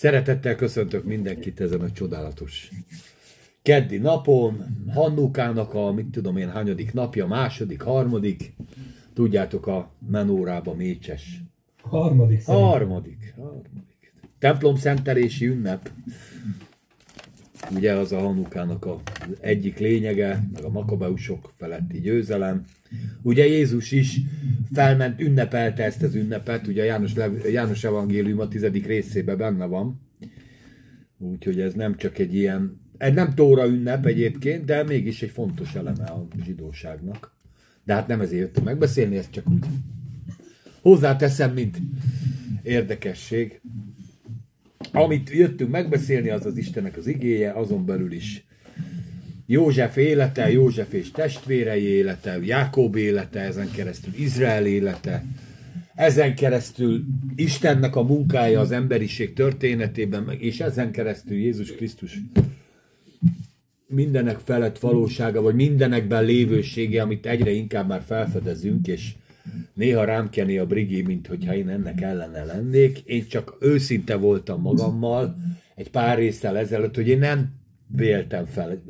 Szeretettel köszöntök mindenkit ezen a csodálatos keddi napon, Hannukának a, mit tudom én, hanyadik napja, második, harmadik, tudjátok a menórába mécses. Harmadik szerintem. Harmadik, harmadik. Templom szentelési ünnep. Ugye az a Hanukának a egyik lényege, meg a makabeusok feletti győzelem. Ugye Jézus is felment, ünnepelte ezt az ünnepet, ugye János, János Evangélium a tizedik részében benne van. Úgyhogy ez nem csak egy ilyen, egy nem tóra ünnep egyébként, de mégis egy fontos eleme a zsidóságnak. De hát nem ezért jöttem megbeszélni, ezt csak úgy hozzáteszem, mint érdekesség. Amit jöttünk megbeszélni, az az Istennek az igéje, azon belül is József élete, József és testvérei élete, Jákob élete, ezen keresztül Izrael élete, ezen keresztül Istennek a munkája az emberiség történetében, és ezen keresztül Jézus Krisztus mindenek felett valósága, vagy mindenekben lévősége, amit egyre inkább már felfedezünk, és néha rám keni a brigi, mint hogyha én ennek ellene lennék. Én csak őszinte voltam magammal egy pár résztel ezelőtt, hogy én nem véltem fel,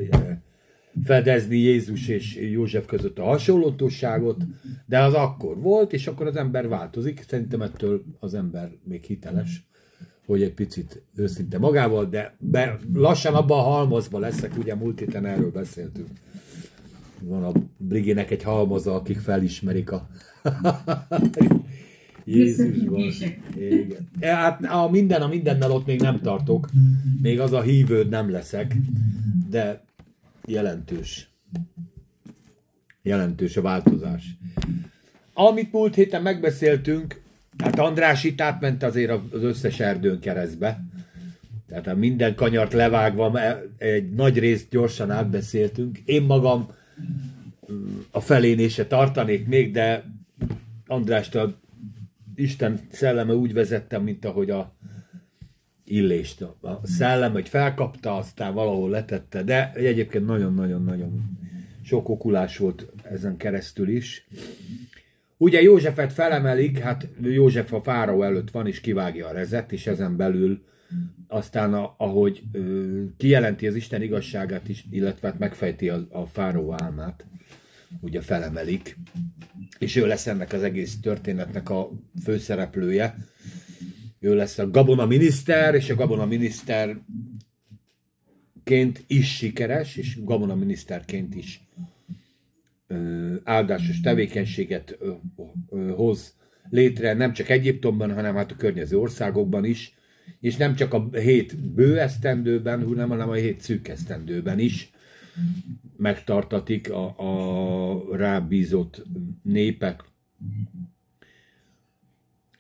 fedezni Jézus és József között a hasonlótosságot, de az akkor volt, és akkor az ember változik. Szerintem ettől az ember még hiteles, hogy egy picit őszinte magával, de lassan abban a halmazba leszek, ugye múlt héten erről beszéltünk. Van a Briginek egy halmaza, akik felismerik a Jézusban. Igen. Ja, Hát a minden a mindennel ott még nem tartok. Még az a hívőd nem leszek, de jelentős. Jelentős a változás. Amit múlt héten megbeszéltünk, hát András itt átment azért az összes erdőn keresztbe. Tehát a minden kanyart levágva, egy nagy részt gyorsan átbeszéltünk. Én magam mm, a felénél se tartanék még, de Andrást a Isten szelleme úgy vezettem, mint ahogy a illést. A szellem, hogy felkapta, aztán valahol letette, de egyébként nagyon-nagyon-nagyon sok okulás volt ezen keresztül is. Ugye Józsefet felemelik, hát József a fáraó előtt van, és kivágja a rezet, és ezen belül aztán, a, ahogy ö, kijelenti az Isten igazságát is, illetve hát megfejti a, a fáraó álmát, ugye felemelik, és ő lesz ennek az egész történetnek a főszereplője. Ő lesz a Gabona miniszter, és a Gabona miniszterként is sikeres, és Gabona miniszterként is áldásos tevékenységet hoz létre, nem csak Egyiptomban, hanem hát a környező országokban is, és nem csak a hét bő esztendőben, hanem, hanem a hét szűk esztendőben is megtartatik a, a rábízott népek,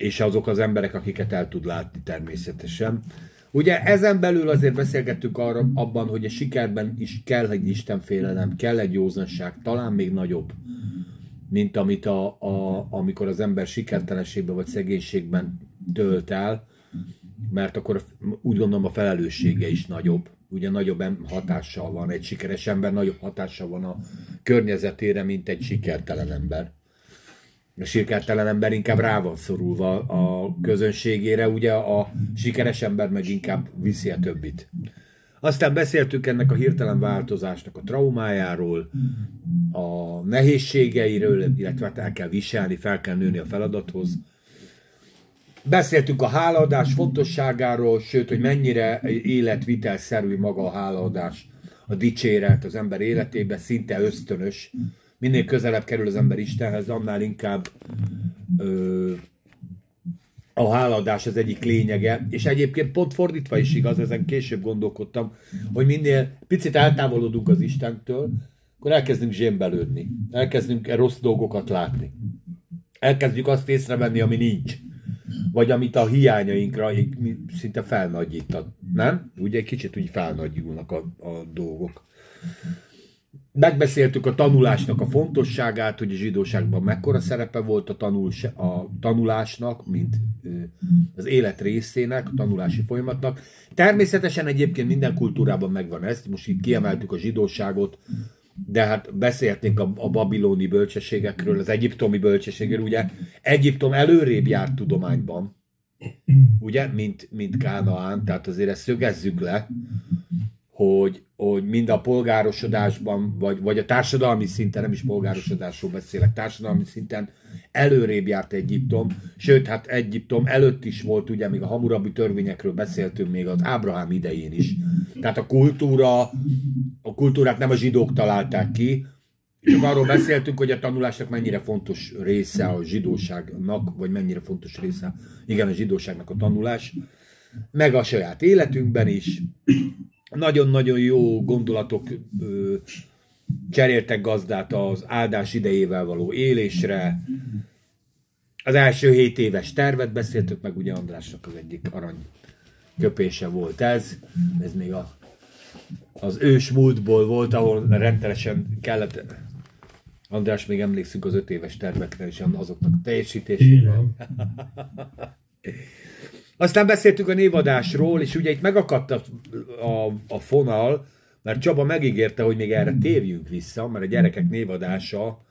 és azok az emberek, akiket el tud látni természetesen. Ugye ezen belül azért beszélgettünk arra, abban, hogy a sikerben is kell egy istenfélelem, kell egy józanság, talán még nagyobb, mint amit a, a, amikor az ember sikertelenségben vagy szegénységben tölt el, mert akkor úgy gondolom a felelőssége is nagyobb. Ugye nagyobb hatással van egy sikeres ember, nagyobb hatással van a környezetére, mint egy sikertelen ember. A sikertelen ember inkább rá van szorulva a közönségére, ugye a sikeres ember meg inkább viszi a többit. Aztán beszéltünk ennek a hirtelen változásnak a traumájáról, a nehézségeiről, illetve hát el kell viselni, fel kell nőni a feladathoz. Beszéltünk a hálaadás fontosságáról, sőt, hogy mennyire életvitelszerű maga a hálaadás, a dicséret az ember életébe, szinte ösztönös. Minél közelebb kerül az ember Istenhez, annál inkább ö, a hálaadás az egyik lényege, és egyébként pont fordítva is igaz, ezen később gondolkodtam, hogy minél picit eltávolodunk az Istentől, akkor elkezdünk zsémbelődni, elkezdünk rossz dolgokat látni. Elkezdjük azt észrevenni, ami nincs. Vagy amit a hiányainkra szinte felnagyít, nem? Ugye egy kicsit úgy felnagyulnak a, a dolgok. Megbeszéltük a tanulásnak a fontosságát, hogy a zsidóságban mekkora szerepe volt a, tanul, a tanulásnak, mint az élet részének, a tanulási folyamatnak. Természetesen egyébként minden kultúrában megvan ez, most itt kiemeltük a zsidóságot, de hát beszéltünk a, a babiloni bölcsességekről, az egyiptomi bölcsességről, ugye Egyiptom előrébb járt tudományban, ugye, mint, mint Kánaán, tehát azért ezt szögezzük le, hogy, hogy mind a polgárosodásban, vagy, vagy a társadalmi szinten, nem is polgárosodásról beszélek, társadalmi szinten előrébb járt Egyiptom, sőt, hát Egyiptom előtt is volt, ugye még a hamurabi törvényekről beszéltünk még az Ábrahám idején is. Tehát a kultúra, a kultúrát nem a zsidók találták ki, csak arról beszéltünk, hogy a tanulásnak mennyire fontos része a zsidóságnak, vagy mennyire fontos része, igen, a zsidóságnak a tanulás, meg a saját életünkben is. Nagyon-nagyon jó gondolatok ö, cseréltek gazdát az áldás idejével való élésre. Az első hét éves tervet beszéltük meg, ugye Andrásnak az egyik arany köpése volt ez. Ez még a, az ős múltból volt, ahol rendszeresen kellett András, még emlékszünk az öt éves tervekre és azoknak teljesítésére. Aztán beszéltünk a névadásról, és ugye itt megakadt a, a, a fonal, mert Csaba megígérte, hogy még erre térjünk vissza, mert a gyerekek névadása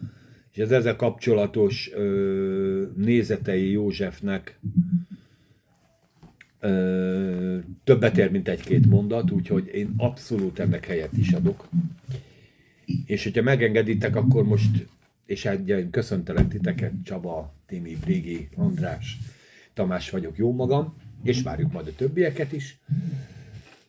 és az ezzel kapcsolatos ö, nézetei Józsefnek ö, többet ér, mint egy-két mondat, úgyhogy én abszolút ennek helyet is adok. És hogyha megengeditek, akkor most, és hát köszöntelek titeket, Csaba, Timi, Brigi, András, Tamás vagyok, jó magam, és várjuk majd a többieket is,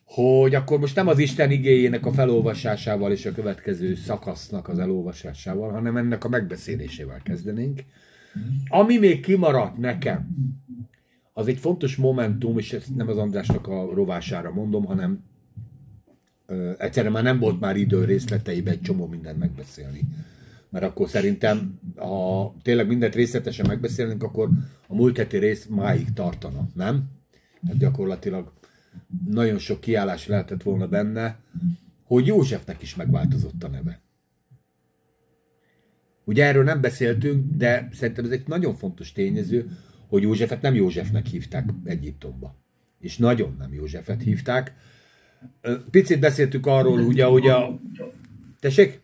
hogy akkor most nem az Isten igényének a felolvasásával és a következő szakasznak az elolvasásával, hanem ennek a megbeszélésével kezdenénk. Ami még kimaradt nekem, az egy fontos momentum, és ezt nem az Andrásnak a rovására mondom, hanem egyszerűen már nem volt már idő részleteiben egy csomó mindent megbeszélni. Mert akkor szerintem, ha tényleg mindent részletesen megbeszélnénk, akkor a múlt heti rész máig tartana, nem? Hát gyakorlatilag nagyon sok kiállás lehetett volna benne, hogy Józsefnek is megváltozott a neve. Ugye erről nem beszéltünk, de szerintem ez egy nagyon fontos tényező, hogy Józsefet nem Józsefnek hívták Egyiptomba. És nagyon nem Józsefet hívták, Picit beszéltük arról, ugye, hogy a... Tessék?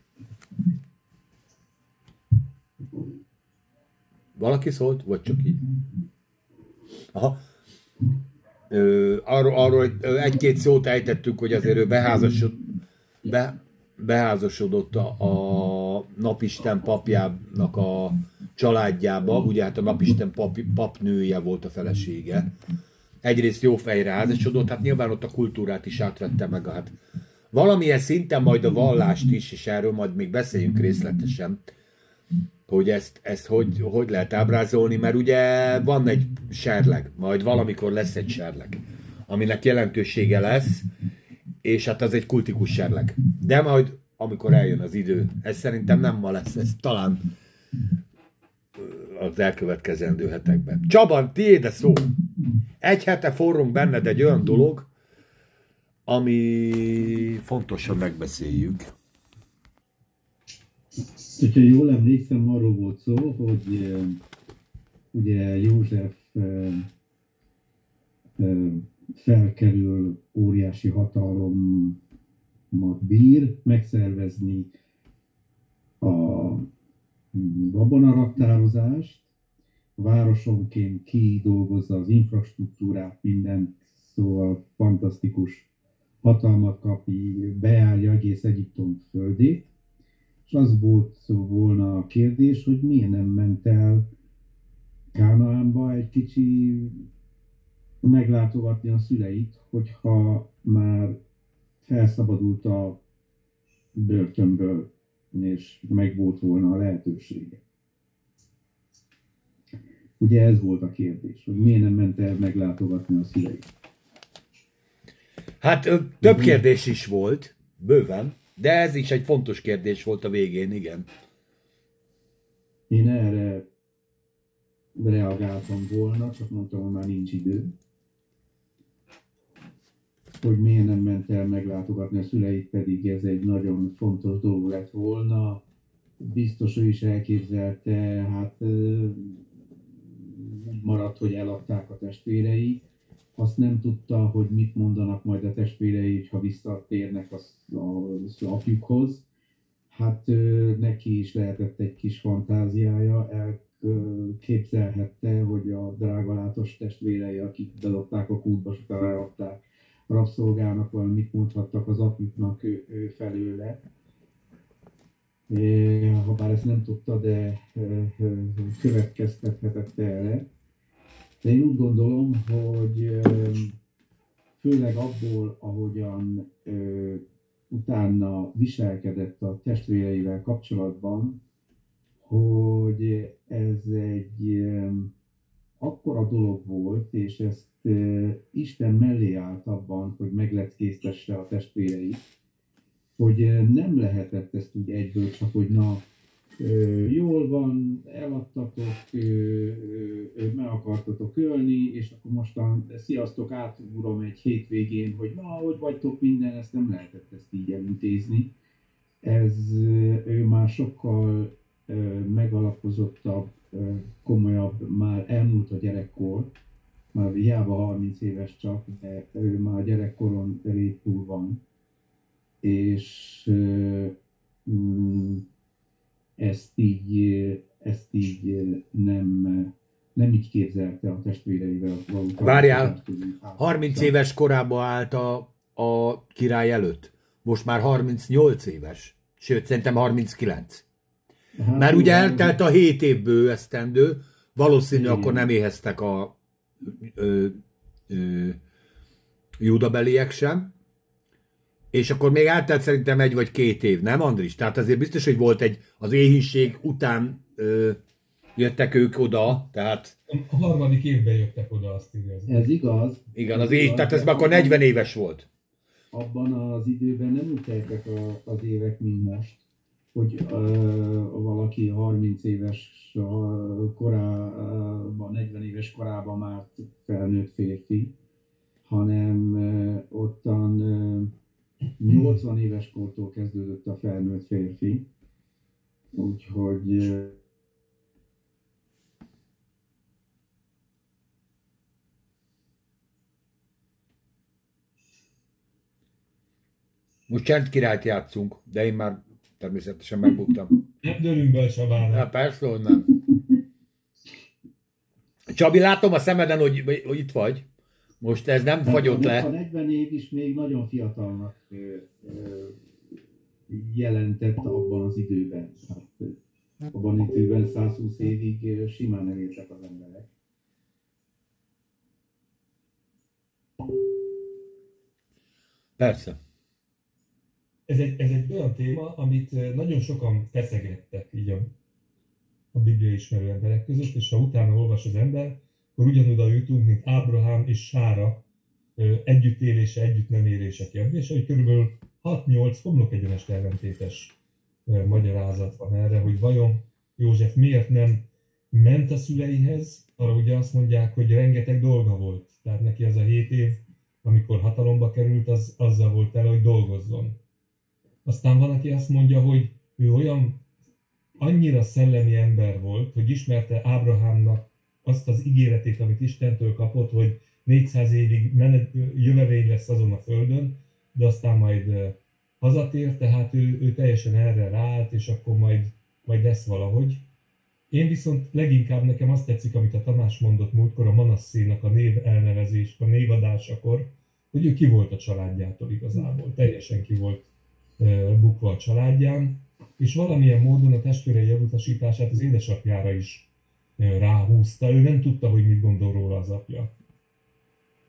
Valaki szólt? Vagy csak így? Aha. Ö, arról, arról egy-két szót ejtettük, hogy azért ő beházasod, be, beházasodott a, a napisten papjának a családjába, ugye hát a napisten pap, papnője volt a felesége, egyrészt jó fejre házasodott, hát nyilván ott a kultúrát is átvette meg. Hát valamilyen szinten majd a vallást is, és erről majd még beszéljünk részletesen, hogy ezt, ezt hogy, hogy lehet ábrázolni, mert ugye van egy serleg, majd valamikor lesz egy serleg, aminek jelentősége lesz, és hát az egy kultikus serleg. De majd, amikor eljön az idő, ez szerintem nem ma lesz, ez talán az elkövetkezendő hetekben. Csaban, tiéd a szó! Egy hete forrunk benned egy olyan dolog, ami fontos, hogy megbeszéljük. Hogyha jól emlékszem, arról volt szó, hogy ugye József felkerül, óriási hatalommat bír, megszervezni a gabonaraktározást, városonként kidolgozza az infrastruktúrát, mindent, szóval fantasztikus hatalmat kap, beállja egész Egyiptom földét, és az volt volna a kérdés, hogy miért nem ment el Kánaánba egy kicsi meglátogatni a szüleit, hogyha már felszabadult a börtönből, és meg volt volna a lehetősége. Ugye ez volt a kérdés, hogy miért nem ment el meglátogatni a szüleit. Hát több kérdés is volt, bőven, de ez is egy fontos kérdés volt a végén, igen. Én erre reagáltam volna, csak mondtam, hogy már nincs idő. Hogy miért nem ment el meglátogatni a szüleit, pedig ez egy nagyon fontos dolog lett volna. Biztos ő is elképzelte, hát úgy maradt, hogy eladták a testvérei. Azt nem tudta, hogy mit mondanak majd a testvérei, ha visszatérnek az, az apjukhoz. Hát neki is lehetett egy kis fantáziája, képzelhette, hogy a drága látos testvérei, akik bedobták a kútba, és utána rabszolgának, valamit mondhattak az apjuknak ő, ő felőle. Ha bár ezt nem tudta, de következtethetett erre. De én úgy gondolom, hogy főleg abból, ahogyan utána viselkedett a testvéreivel kapcsolatban, hogy ez egy akkora dolog volt, és ezt Isten mellé állt abban, hogy megleckésztesse a testvéreit, hogy nem lehetett ezt úgy egyből csak, hogy na, jól van, eladtatok, meg akartatok ölni, és akkor mostan sziasztok, átugrom egy hétvégén, hogy na, hogy vagytok minden, ezt nem lehetett ezt így elintézni. Ez ő már sokkal megalapozottabb, komolyabb, már elmúlt a gyerekkor, már hiába 30 éves csak, de ő már gyerekkoron elég túl van, és mm, ezt így, ezt így nem, nem így képzelte a testvéreivel való Várjál, 30 éves korában állt a, a király előtt. Most már 38 éves. Sőt, szerintem 39. Hát, Mert ugye eltelt a 7 évből esztendő, valószínű igen. akkor nem éheztek a ö, ö, judabeliek sem. És akkor még eltelt szerintem egy vagy két év, nem Andris? Tehát azért biztos, hogy volt egy, az éhínség után ö, jöttek ők oda, tehát... A harmadik évben jöttek oda, azt írja. Ez igaz. Igen, az év, tehát ez már akkor 40 éves volt. Abban az időben nem úgy teltek az évek, mint most, hogy uh, valaki 30 éves korában, 40 éves korában már felnőtt férfi, hanem uh, ottan uh, 80 éves kortól kezdődött a felnőtt férfi, úgyhogy Most Csend királyt játszunk, de én már természetesen megbuktam. Nem dőlünk be a Csabának. Hát persze, hogy nem. Csabi, látom a szemeden, hogy, hogy itt vagy. Most ez nem fagyott le. A 40 év is még nagyon fiatalnak jelentett abban az időben. Hát, abban az időben 120 évig simán elértek az emberek. Persze. Ez egy, ez egy olyan téma, amit nagyon sokan feszegettek így a, a Biblia ismerő emberek között, és ha utána olvas az ember, akkor ugyanoda jutunk, mint Ábrahám és Sára együttélése, együtt nem élése kérdése, hogy körülbelül 6-8 homlok egyenes ellentétes magyarázat van erre, hogy vajon József miért nem ment a szüleihez, arra ugye azt mondják, hogy rengeteg dolga volt. Tehát neki az a 7 év, amikor hatalomba került, az azzal volt el, hogy dolgozzon. Aztán van, aki azt mondja, hogy ő olyan annyira szellemi ember volt, hogy ismerte Ábrahámnak azt az ígéretét, amit Istentől kapott, hogy 400 évig menet, jövevény lesz azon a földön, de aztán majd hazatér, tehát ő, ő teljesen erre ráállt, és akkor majd, majd lesz valahogy. Én viszont leginkább nekem azt tetszik, amit a Tamás mondott múltkor a Manasszénak a név elnevezés, a névadásakor, hogy ő ki volt a családjától igazából, teljesen ki volt bukva a családján, és valamilyen módon a testvérei elutasítását az édesapjára is ráhúzta, ő nem tudta, hogy mit gondol róla az apja.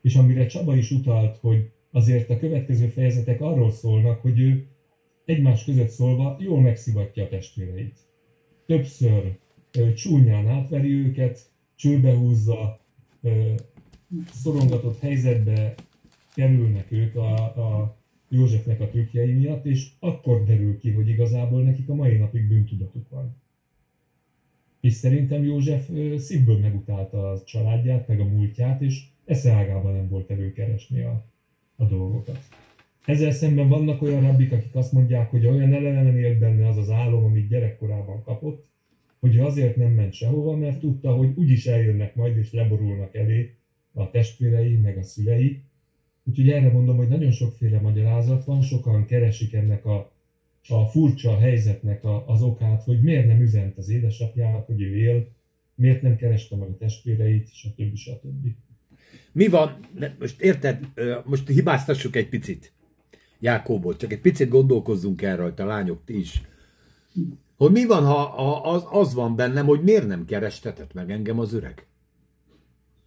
És amire Csaba is utalt, hogy azért a következő fejezetek arról szólnak, hogy ő egymás között szólva jól megszivatja a testvéreit. Többször csúnyán átveri őket, csőbe húzza, szorongatott helyzetbe kerülnek ők a, a Józsefnek a trükkjei miatt, és akkor derül ki, hogy igazából nekik a mai napig bűntudatuk van. És szerintem József szívből megutálta a családját, meg a múltját, és eszeágában nem volt előkeresni a, a dolgokat. Ezzel szemben vannak olyan rabbik, akik azt mondják, hogy olyan ellenem élt benne az az álom, amit gyerekkorában kapott, hogy azért nem ment sehova, mert tudta, hogy úgyis eljönnek majd és leborulnak elé a testvérei, meg a szülei. Úgyhogy erre mondom, hogy nagyon sokféle magyarázat van, sokan keresik ennek a, a furcsa helyzetnek a, az okát, hogy miért nem üzent az édesapjának, hogy ő él, miért nem kereste meg a testvéreit, stb. stb. Mi van, most érted, most hibáztassuk egy picit Jákóbot, csak egy picit gondolkozzunk el rajta, lányok, ti is. Hogy mi van, ha az, az van bennem, hogy miért nem kerestetett meg engem az öreg?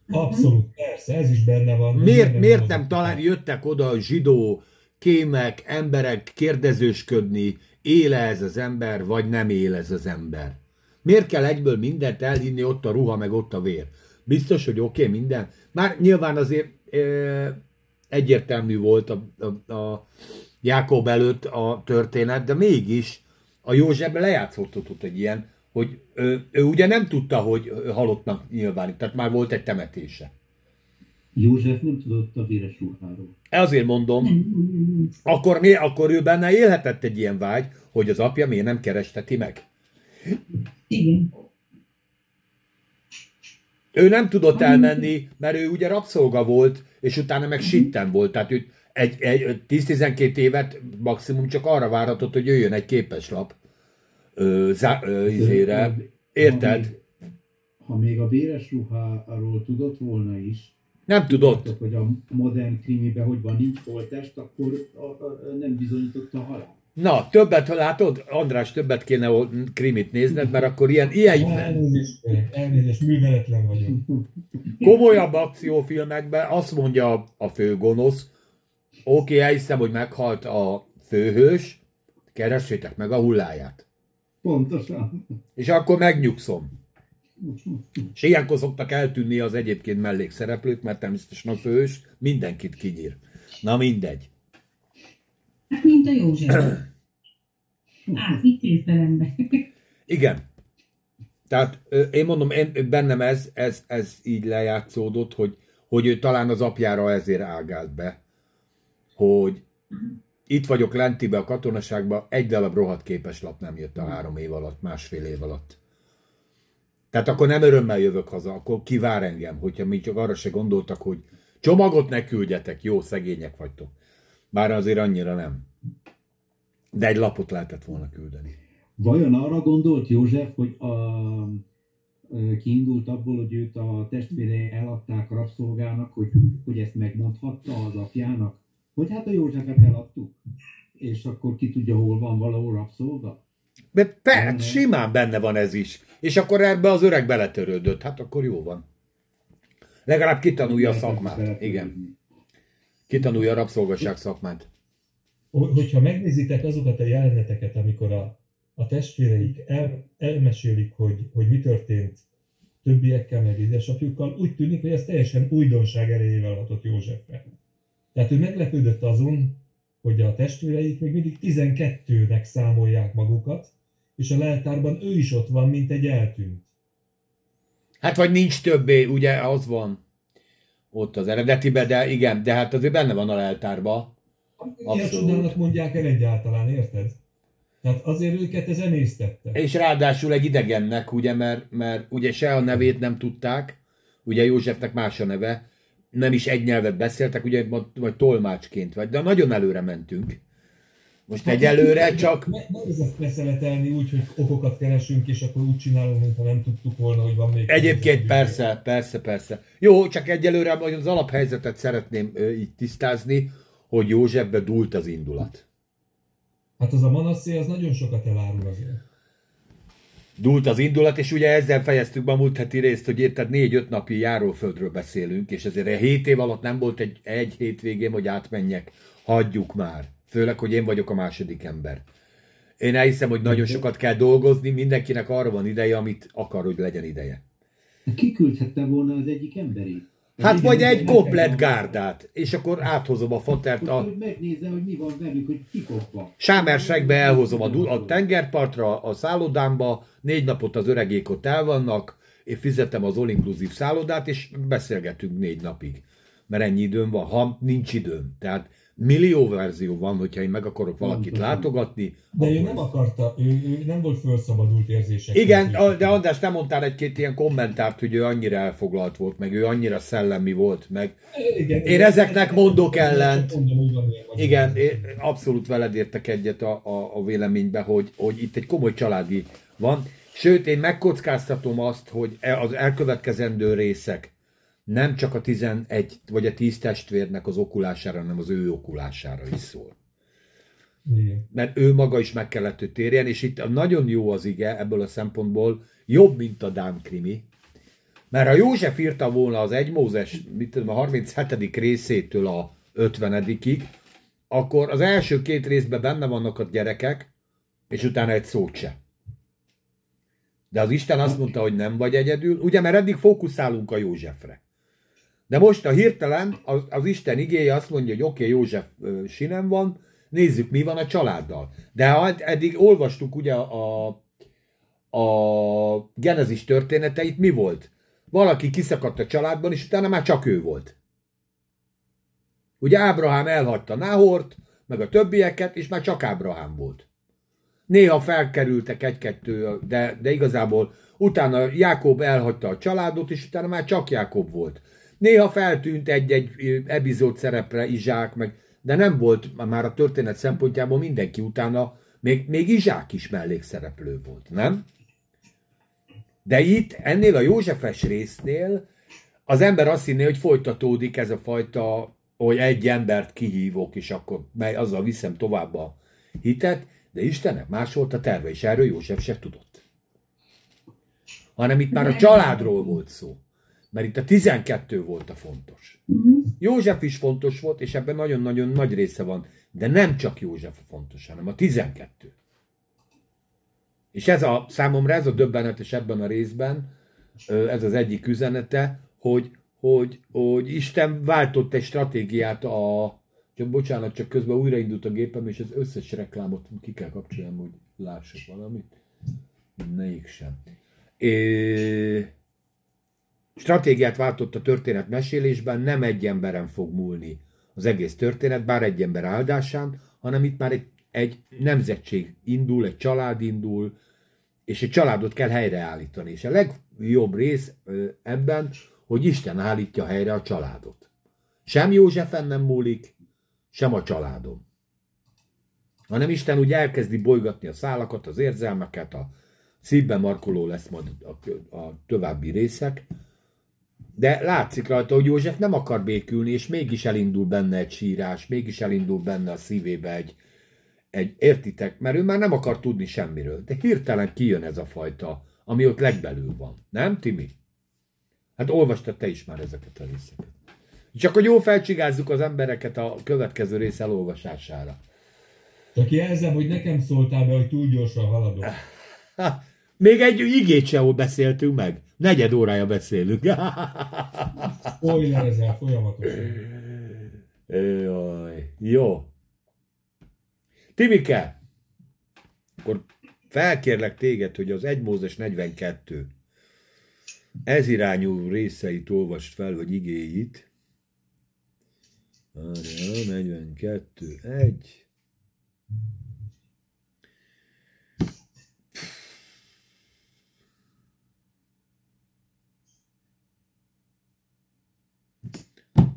Abszolút, persze, ez is benne van. Miért, miért nem talán jöttek oda a zsidó kémek, emberek kérdezősködni, éle ez az ember, vagy nem él ez az ember? Miért kell egyből mindent elhinni, ott a ruha, meg ott a vér? Biztos, hogy oké, okay, minden. Már nyilván azért e, egyértelmű volt a, a, a Jákob előtt a történet, de mégis a József lejátszottott egy ilyen, hogy ő, ő ugye nem tudta, hogy halottnak nyilvánít, tehát már volt egy temetése. József nem tudott a véres ruháról. Azért mondom, akkor, mi, akkor ő benne élhetett egy ilyen vágy, hogy az apja miért nem keresteti meg. Igen. Ő nem tudott elmenni, mert ő ugye rabszolga volt, és utána meg sitten volt. Tehát ő egy, egy 10-12 évet maximum csak arra várhatott, hogy jöjjön egy képeslap ö, zá, ö, izére. Érted? Ha még, ha még a véres ruháról tudott volna is, nem tudott. hogy a modern krimiben hogy van, nincs holtest, akkor a, a, nem bizonyította a halál. Na, többet, látod, András, többet kéne krimit nézned, mert akkor ilyen... ilyen... Elnézést, elnézést, műveletlen vagyok. Komolyabb akciófilmekben azt mondja a főgonosz, oké, okay, elhiszem, hogy meghalt a főhős, keressétek meg a hulláját. Pontosan. És akkor megnyugszom. És ilyenkor szoktak eltűnni az egyébként mellékszereplők, mert természetesen a főhős mindenkit kinyír. Na mindegy. Hát mint a József. Átvitt értelemben. Igen. Tehát én mondom, én, bennem ez, ez, ez így lejátszódott, hogy, hogy ő talán az apjára ezért ágált be, hogy itt vagyok lentibe a katonaságban, egy darab rohadt képes lap nem jött a három év alatt, másfél év alatt. Tehát akkor nem örömmel jövök haza, akkor kivár engem, hogyha mi csak arra se gondoltak, hogy csomagot ne küldjetek, jó, szegények vagytok. Bár azért annyira nem. De egy lapot lehetett volna küldeni. Vajon arra gondolt József, hogy a, kiindult abból, hogy őt a testvérei eladták rabszolgának, hogy, hogy ezt megmondhatta az apjának? Hogy hát a Józsefet eladtuk, és akkor ki tudja, hol van valahol rabszolga? De persze, simán benne van ez is. És akkor ebbe az öreg beletörődött. Hát akkor jó van. Legalább kitanulja a szakmát. Igen kitanulja a rabszolgasság szakmát. Hogyha megnézitek azokat a jeleneteket, amikor a, a testvéreik el, elmesélik, hogy, hogy mi történt többiekkel, meg édesapjukkal, úgy tűnik, hogy ez teljesen újdonság erejével hatott Józsefre. Tehát ő meglepődött azon, hogy a testvéreik még mindig 12-nek számolják magukat, és a leltárban ő is ott van, mint egy eltűnt. Hát vagy nincs többé, ugye, az van ott az eredetibe, de igen, de hát azért benne van a leltárba. Ilyen csodának mondják el egyáltalán, érted? Tehát azért őket ez emésztette. És ráadásul egy idegennek, ugye, mert, mert ugye se a nevét nem tudták, ugye Józsefnek más a neve, nem is egy nyelvet beszéltek, ugye majd tolmácsként vagy, de nagyon előre mentünk. Most hát, egyelőre csak... Nehéz beszeletelni úgy, hogy okokat keresünk, és akkor úgy csinálunk, mintha nem tudtuk volna, hogy van még... Egyébként persze, persze, persze. Jó, csak egyelőre az alaphelyzetet szeretném ö, így tisztázni, hogy Józsefbe dúlt az indulat. Hát az a Manasszé, az nagyon sokat elárul azért. Dúlt az indulat, és ugye ezzel fejeztük be a múlt heti részt, hogy érted négy-öt napi járóföldről beszélünk, és ezért a hét év alatt nem volt egy, egy hétvégén, hogy átmenjek. Hagyjuk már. Főleg, hogy én vagyok a második ember. Én elhiszem, hogy nagyon sokat kell dolgozni, mindenkinek arra van ideje, amit akar, hogy legyen ideje. Ki küldhette volna az egyik emberi? Hát vagy egy komplet gárdát, és akkor áthozom a fotert a... Hogy megnézze, hogy mi van velük, hogy kikopva. Sámersegbe elhozom a, a tengerpartra, a szállodámba, négy napot az öregék ott el vannak, én fizetem az all-inclusive szállodát, és beszélgetünk négy napig. Mert ennyi időm van, ha nincs időm. Tehát millió verzió van, hogyha én meg akarok valakit nem, látogatni. De ő nem akarta, ő, ő nem volt felszabadult érzések. Igen, de András, nem mondtál egy-két ilyen kommentárt, hogy ő annyira elfoglalt volt, meg ő annyira szellemi volt, meg igen, én igen, ezeknek mondok ellent. Igen, én abszolút veled értek egyet a, a, a véleménybe, hogy, hogy itt egy komoly családi van, Sőt, én megkockáztatom azt, hogy e- az elkövetkezendő részek nem csak a 11 vagy a 10 testvérnek az okulására, hanem az ő okulására is szól. Igen. Mert ő maga is meg kellett, hogy térjen, és itt nagyon jó az ige ebből a szempontból, jobb, mint a Dám krimi. Mert ha József írta volna az 1 Mózes, mit tudom, a 37. részétől a 50 akkor az első két részben benne vannak a gyerekek, és utána egy szót se. De az Isten azt mondta, hogy nem vagy egyedül, ugye, mert eddig fókuszálunk a Józsefre. De most a hirtelen az, az Isten igéje azt mondja, hogy oké, okay, József sinem van, nézzük, mi van a családdal. De eddig olvastuk ugye a, a Genezis történeteit, mi volt? Valaki kiszakadt a családban, és utána már csak ő volt. Ugye Ábrahám elhagyta Náhort, meg a többieket, és már csak Ábrahám volt. Néha felkerültek egy-kettő, de, de igazából utána Jákob elhagyta a családot, és utána már csak Jákob volt. Néha feltűnt egy-egy epizód szerepre Izsák, meg, de nem volt már a történet szempontjából mindenki utána, még, még Izsák is mellékszereplő volt, nem? De itt, ennél a Józsefes résznél az ember azt hinné, hogy folytatódik ez a fajta, hogy egy embert kihívok, és akkor mely azzal viszem tovább a hitet, de Istennek más volt a terve, és erről József se tudott. Hanem itt már a családról volt szó. Mert itt a 12 volt a fontos. Mhm. József is fontos volt, és ebben nagyon-nagyon nagy része van. De nem csak József a fontos, hanem a 12. És ez a számomra ez a döbbenetes ebben a részben, ez az egyik üzenete, hogy, hogy, hogy Isten váltott egy stratégiát a... Csak bocsánat, csak közben újraindult a gépem, és az összes reklámot ki kell kapcsolnom, hogy lássak valamit. Mégsem. É... Stratégiát váltott a történet mesélésben, nem egy emberen fog múlni az egész történet, bár egy ember áldásán, hanem itt már egy, egy nemzetség indul, egy család indul, és egy családot kell helyreállítani. És a legjobb rész ebben, hogy Isten állítja helyre a családot. Sem Józsefen nem múlik, sem a családom. Hanem Isten úgy elkezdi bolygatni a szálakat, az érzelmeket, a szívben markoló lesz majd a, a további részek, de látszik rajta, hogy József nem akar békülni, és mégis elindul benne egy sírás, mégis elindul benne a szívébe egy, egy értitek, mert ő már nem akar tudni semmiről. De hirtelen kijön ez a fajta, ami ott legbelül van. Nem, Timi? Hát olvastad te is már ezeket a részeket. Csak hogy jó felcsigázzuk az embereket a következő rész elolvasására. Csak jelzem, hogy nekem szóltál be, hogy túl gyorsan haladok. Még egy igét se beszéltünk meg. Negyed órája beszélünk. Spoilerezel folyamatosan. Jaj, jó. Timike, akkor felkérlek téged, hogy az 1 Mózes 42 ez irányú részeit olvast fel, vagy igéit. Várjál, 42, 1.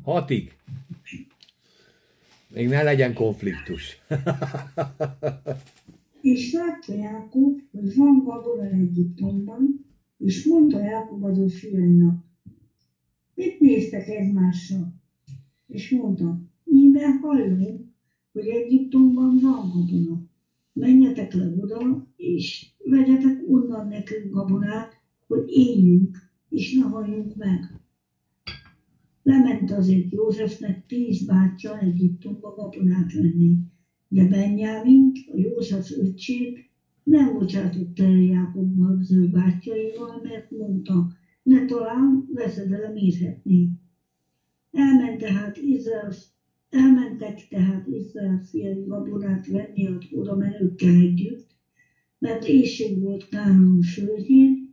Hatig. Még ne legyen konfliktus. És látta Jákob, hogy van gabona Egyiptomban, és mondta Jákob az ő fiainak, mit néztek egymással? És mondta, íme hallom, hogy Egyiptomban van gabona. Menjetek le oda, és vegyetek onnan nekünk gabonát, hogy éljünk, és ne halljunk meg. Lement azért Józsefnek tíz bátyja Egyiptomba gabonát venni, de Benjamint, a József öcsét, nem bocsátotta el Jákobba az ő bátyjaival, mert mondta, ne talán veszedelem érhetné. Elment tehát Izrael, elmentek tehát Izrael fiai gabonát venni az oda menőkkel együtt, mert éjség volt Kánaán földjén,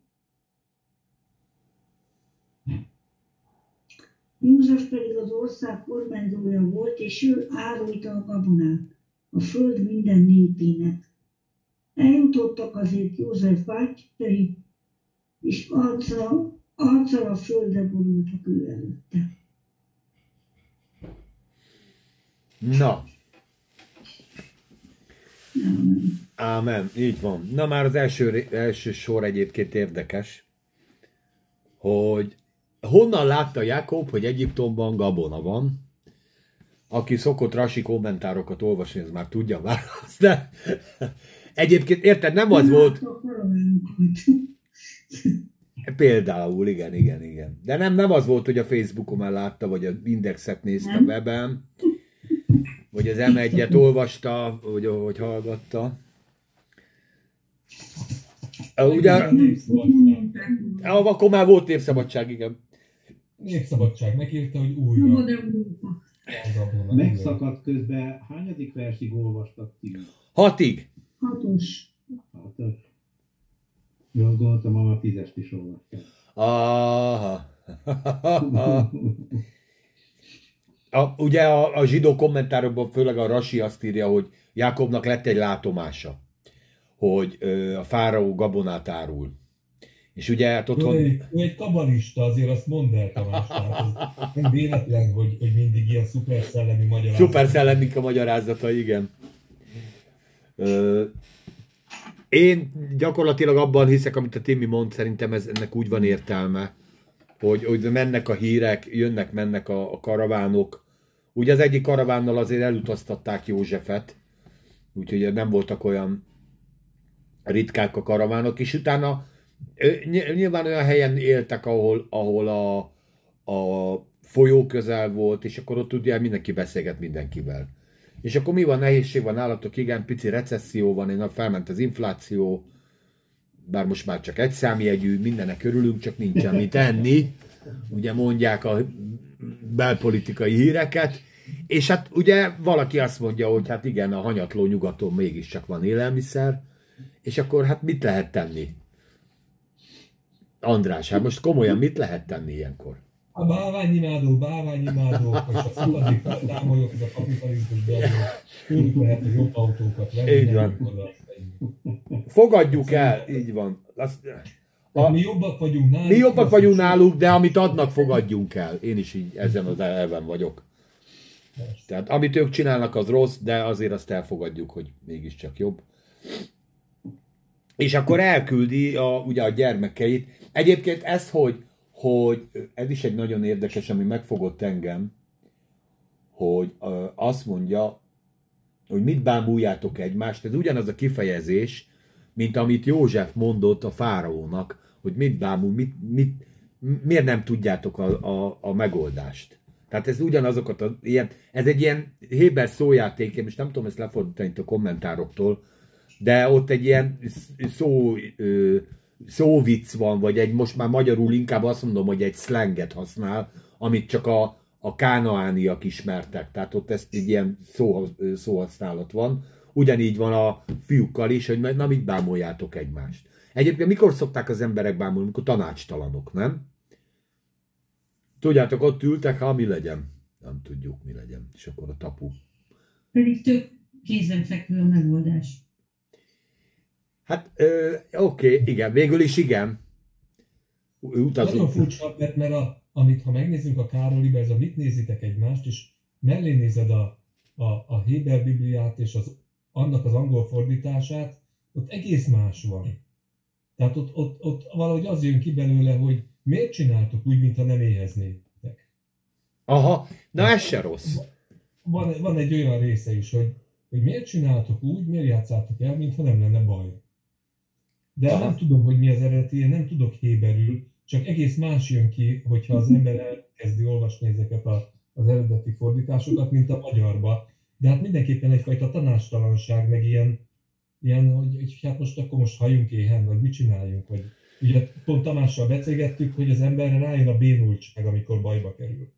József pedig az ország kormányzója volt, és ő árulta a gabonát a föld minden népének. Eljutottak azért József bátyjai, és arccal, arccal a földre borultak ő előtte. Na, Amen. Ámen, így van. Na már az első, első sor egyébként érdekes, hogy honnan látta Jakob, hogy Egyiptomban gabona van. Aki szokott rasi kommentárokat olvasni, az már tudja a választ, de egyébként érted, nem az volt. Például, igen, igen, igen. De nem, nem az volt, hogy a Facebookon már látta, vagy az indexet nézte a Nem. weben, vagy az M1-et olvasta, vagy hogy hallgatta. Ugye, akkor már volt népszabadság, igen. Népszabadság megírta, hogy újra. Gabona. Megszakadt közben, hányadik versig olvastak ti? Hatig. Hatos. Hatos. Jó, azt gondoltam, már tízest is olvasták. Aha. A, ugye a, a zsidó kommentárokban főleg a Rasi azt írja, hogy Jákobnak lett egy látomása, hogy ö, a fáraó gabonát árul. És ugye hát Ő otthon... egy, ő egy kabalista, azért azt mondd el, Tamás. Nem véletlen, hogy, hogy mindig ilyen szuper szellemi magyarázat. Szuper szellemik a magyarázata, igen. Ö, én gyakorlatilag abban hiszek, amit a Timi mond, szerintem ez, ennek úgy van értelme, hogy, hogy mennek a hírek, jönnek, mennek a, a karavánok. Ugye az egyik karavánnal azért elutaztatták Józsefet, úgyhogy nem voltak olyan ritkák a karavánok, és utána nyilván olyan helyen éltek, ahol, ahol a, a folyó közel volt, és akkor ott ugye mindenki beszélget mindenkivel. És akkor mi van, nehézség van nálatok, igen, pici recesszió van, én felment az infláció, bár most már csak egy számjegyű, mindenek örülünk, csak nincsen mit enni, ugye mondják a belpolitikai híreket, és hát ugye valaki azt mondja, hogy hát igen, a hanyatló nyugaton mégiscsak van élelmiszer, és akkor hát mit lehet tenni? András, hát most komolyan mit lehet tenni ilyenkor? A báványimádó, báványimádó, és a szabadik támolyok, ez a kapitalizmus belül, tőlük lehet a jobb autókat venni, Így van. Fogadjuk el, így van. Azt, Tehát mi jobbak vagyunk náluk. mi jobbak vagyunk náluk, de amit adnak, fogadjunk el. Én is így ezen az elven vagyok. Tehát amit ők csinálnak, az rossz, de azért azt elfogadjuk, hogy mégiscsak jobb. És akkor elküldi a, ugye a gyermekeit. Egyébként ez, hogy, hogy ez is egy nagyon érdekes, ami megfogott engem, hogy ö, azt mondja, hogy mit bámuljátok egymást, ez ugyanaz a kifejezés, mint amit József mondott a fáraónak, hogy mit bámul, mit, mit, miért nem tudjátok a, a, a megoldást. Tehát ez ugyanazokat a, ilyen, ez egy ilyen Héber szójáték, most nem tudom ezt lefordítani itt a kommentároktól, de ott egy ilyen szó, ö, szóvic van, vagy egy most már magyarul inkább azt mondom, hogy egy slanget használ, amit csak a, a kánaániak ismertek. Tehát ott ez egy ilyen szó, szóhasználat van. Ugyanígy van a fiúkkal is, hogy na mit bámoljátok egymást. Egyébként mikor szokták az emberek bámulni, amikor tanácstalanok, nem? Tudjátok, ott ültek, ha mi legyen. Nem tudjuk, mi legyen. És akkor a tapu. Pedig tök kézenfekvő a megoldás. Hát, ö, oké, igen, végül is igen. Nagyon Utazunk. furcsa, mert, mert a, amit ha megnézzünk a Károliba, ez a mit nézitek egymást, és mellé nézed a, a, a Héber Bibliát és az, annak az angol fordítását, ott egész más van. Tehát ott, ott, ott valahogy az jön ki belőle, hogy miért csináltok úgy, mintha nem éheznétek. Aha, na ez se rossz. Van, van egy olyan része is, hogy, hogy miért csináltok úgy, miért játszátok el, mintha nem lenne baj. De Aha. nem tudom, hogy mi az eredeti, én nem tudok héberül, csak egész más jön ki, hogyha az ember elkezdi olvasni ezeket a, az eredeti fordításokat, mint a magyarba. De hát mindenképpen egyfajta tanástalanság, meg ilyen, ilyen hogy, hogy hát most akkor most halljunk éhen, vagy mit csináljunk, vagy ugye pont Tamással beszélgettük, hogy az emberre rájön a bénultság, amikor bajba kerül.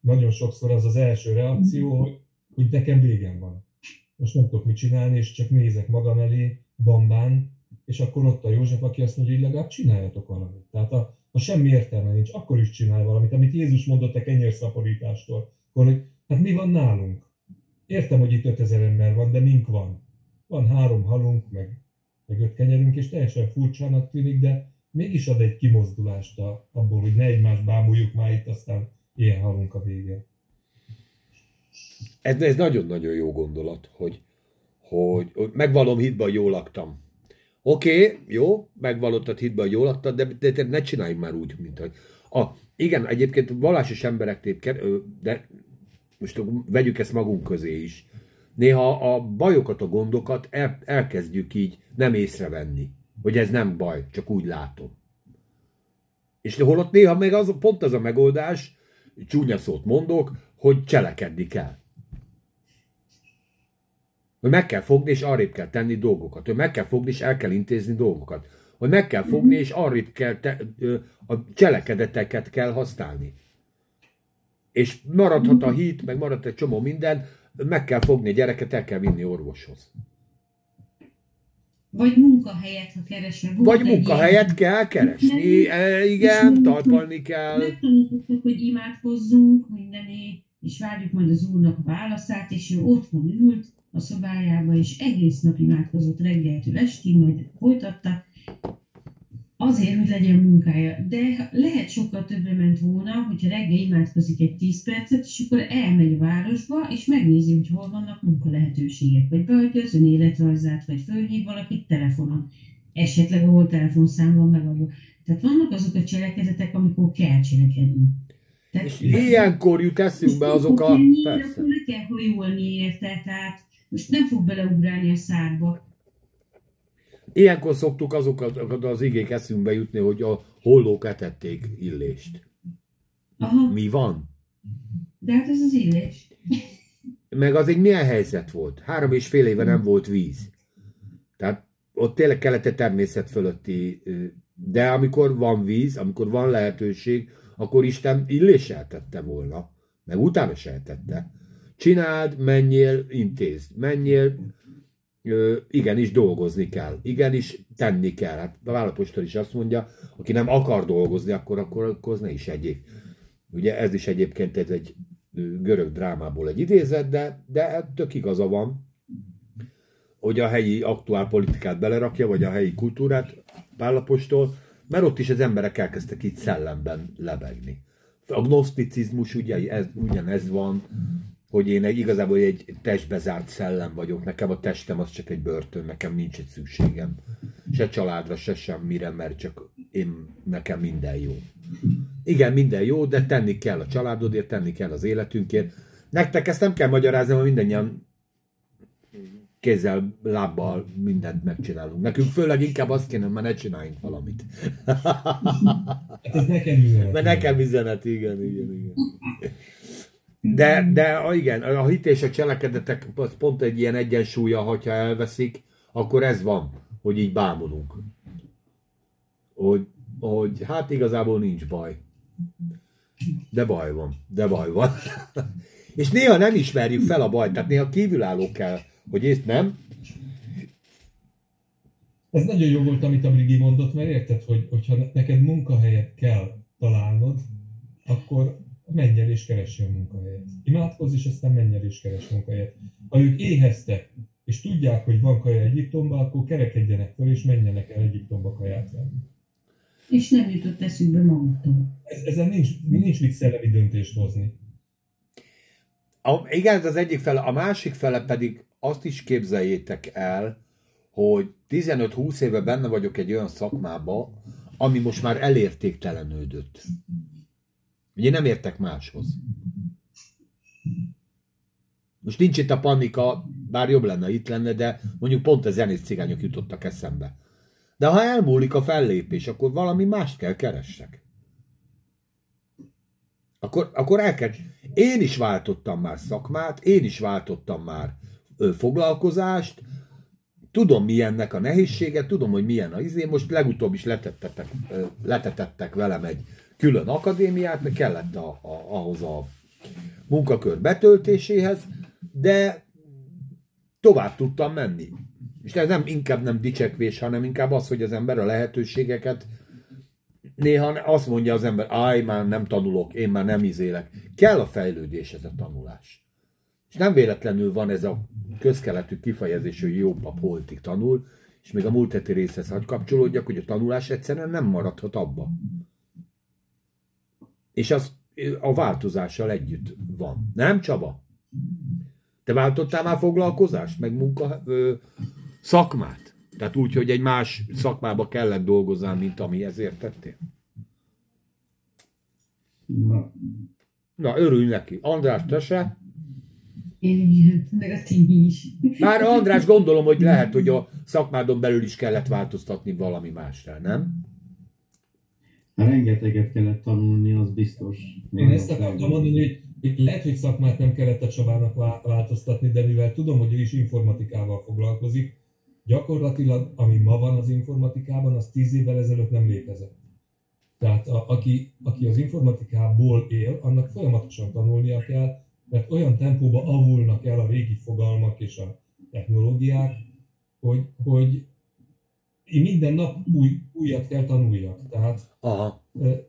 Nagyon sokszor az az első reakció, hogy, hogy nekem végem van. Most nem tudok mit csinálni, és csak nézek magam elé, bambán, és akkor ott a József, aki azt mondja, hogy legalább csináljatok valamit. Tehát a, a semmi értelme nincs, akkor is csinálj valamit, amit Jézus mondott a kenyérszaporítástól. Akkor, hogy hát mi van nálunk? Értem, hogy itt 5000 ember van, de mink van. Van három halunk, meg, meg öt kenyerünk, és teljesen furcsának tűnik, de mégis ad egy kimozdulást a, abból, hogy ne egymást bámuljuk már itt, aztán ilyen halunk a végén. Ez, ez nagyon-nagyon jó gondolat, hogy, hogy, hogy megvalom hitben, hogy jól laktam. Oké, okay, jó, megvallottad hitben, hogy jól laktad, de, de, de ne csinálj már úgy, mint hogy... A, igen, egyébként vallásos emberek de most vegyük ezt magunk közé is. Néha a bajokat, a gondokat el, elkezdjük így nem észrevenni, hogy ez nem baj, csak úgy látom. És holott néha meg az, pont az a megoldás, csúnya szót mondok, hogy cselekedni kell. Hogy meg kell fogni, és arrébb kell tenni dolgokat. Hogy meg kell fogni, és el kell intézni dolgokat. Hogy meg kell fogni, és arrébb kell te, a cselekedeteket kell használni. És maradhat a hit, meg maradhat egy csomó minden, meg kell fogni a gyereket, el kell vinni orvoshoz. Vagy munkahelyet, ha keresel. Vagy munkahelyet kell keresni, e, igen, talpalni kell. Megtanítottuk, hogy imádkozzunk mindené, és várjuk majd az Úrnak a válaszát, és ő otthon ült a szobájába, és egész nap imádkozott reggeltől estig, majd folytatta, azért, hogy legyen munkája. De lehet sokkal többre ment volna, hogyha reggel imádkozik egy 10 percet, és akkor elmegy a városba, és megnézi, hogy hol vannak munkalehetőségek, vagy beadja az önéletrajzát, vagy fölhív valakit telefonon. Esetleg ahol telefonszám van megadva. Tehát vannak azok a cselekedetek, amikor kell cselekedni. Tehát, és ilyenkor jut eszünkbe azok a... Persze. Akkor le kell hajolni érte, tehát most nem fog beleugrálni a szárba. Ilyenkor szoktuk azokat az igék eszünkbe jutni, hogy a hollók etették illést. Aha. Mi van? De hát ez az illés. Meg az egy milyen helyzet volt? Három és fél éve nem volt víz. Tehát ott tényleg kellett egy természet fölötti, de amikor van víz, amikor van lehetőség, akkor Isten illéssel tette volna, meg utána se tette. Csináld, menjél, intézd, menjél, igenis dolgozni kell, igenis tenni kell. Hát a vállapostól is azt mondja, aki nem akar dolgozni, akkor, akkor, akkor az ne is egyéb. Ugye ez is egyébként ez egy görög drámából egy idézet, de, de tök igaza van, hogy a helyi aktuál politikát belerakja, vagy a helyi kultúrát Pálapostól, mert ott is az emberek elkezdtek így szellemben lebegni. A gnoszticizmus ugye ez, ugyanez van, hogy én egy, igazából egy testbe zárt szellem vagyok, nekem a testem az csak egy börtön, nekem nincs egy szükségem. Se családra, se semmire, mert csak én, nekem minden jó. Igen, minden jó, de tenni kell a családodért, tenni kell az életünkért. Nektek ezt nem kell magyarázni, mert mindannyian kézzel, lábbal mindent megcsinálunk. Nekünk főleg inkább azt kéne, mert ne csináljunk valamit. Hát ez nekem üzenet. Mert nekem üzenet, igen, igen, igen. De, de igen, a hit és a cselekedetek az pont egy ilyen egyensúlya, hogyha elveszik, akkor ez van, hogy így bámulunk. Hogy, hogy hát igazából nincs baj. De baj van, de baj van. és néha nem ismerjük fel a bajt, tehát néha kívülálló kell, hogy ezt nem. Ez nagyon jó volt, amit a Brigi mondott, mert érted, hogy, hogyha neked munkahelyet kell találnod, akkor menj el és keress a munkahelyet. Imádkozz, és aztán menj el és keress munkahelyet. Ha ők éheztek, és tudják, hogy van kaja Egyiptomban, akkor kerekedjenek fel, és menjenek el Egyiptomba kaját venni. És nem jutott eszükbe maguktól. Ez, ezen nincs, nincs mit szellemi döntést hozni. A, igen, az egyik fele, a másik fele pedig azt is képzeljétek el, hogy 15-20 éve benne vagyok egy olyan szakmába, ami most már elértéktelenődött. Ugye nem értek máshoz. Most nincs itt a panika, bár jobb lenne, itt lenne, de mondjuk pont a zenész cigányok jutottak eszembe. De ha elmúlik a fellépés, akkor valami mást kell keressek. Akkor, akkor el kell... Én is váltottam már szakmát, én is váltottam már foglalkozást, tudom milyennek a nehézsége, tudom, hogy milyen a izé, most legutóbb is letettetek, ö, letetettek velem egy külön akadémiát, mert kellett a, a, ahhoz a munkakör betöltéséhez, de tovább tudtam menni. És ez nem inkább nem dicsekvés, hanem inkább az, hogy az ember a lehetőségeket néha azt mondja az ember, áj, már nem tanulok, én már nem izélek. Kell a fejlődés, ez a tanulás. És nem véletlenül van ez a közkeletű kifejezés, hogy jó pap holtig tanul, és még a múlt heti részhez hagy kapcsolódjak, hogy a tanulás egyszerűen nem maradhat abba. És az a változással együtt van. Nem, Csaba? Te váltottál már foglalkozást, meg munka, ö, szakmát? Tehát úgy, hogy egy más szakmába kellett dolgoznál, mint amihez értettél? Na, Na, örülj neki. András, te se? Én igen, meg a ti is. Már András, gondolom, hogy lehet, hogy a szakmádon belül is kellett változtatni valami másra, nem? Rengeteget kellett tanulni, az biztos. Én ezt akartam mondani, hogy hogy lehet, hogy szakmát nem kellett a Csabának vá- változtatni, de mivel tudom, hogy ő is informatikával foglalkozik, gyakorlatilag, ami ma van az informatikában, az tíz évvel ezelőtt nem létezett. Tehát a, aki, aki az informatikából él, annak folyamatosan tanulnia kell, mert olyan tempóba avulnak el a régi fogalmak és a technológiák, hogy, hogy én minden nap új, újat kell tanuljak. Tehát Aha.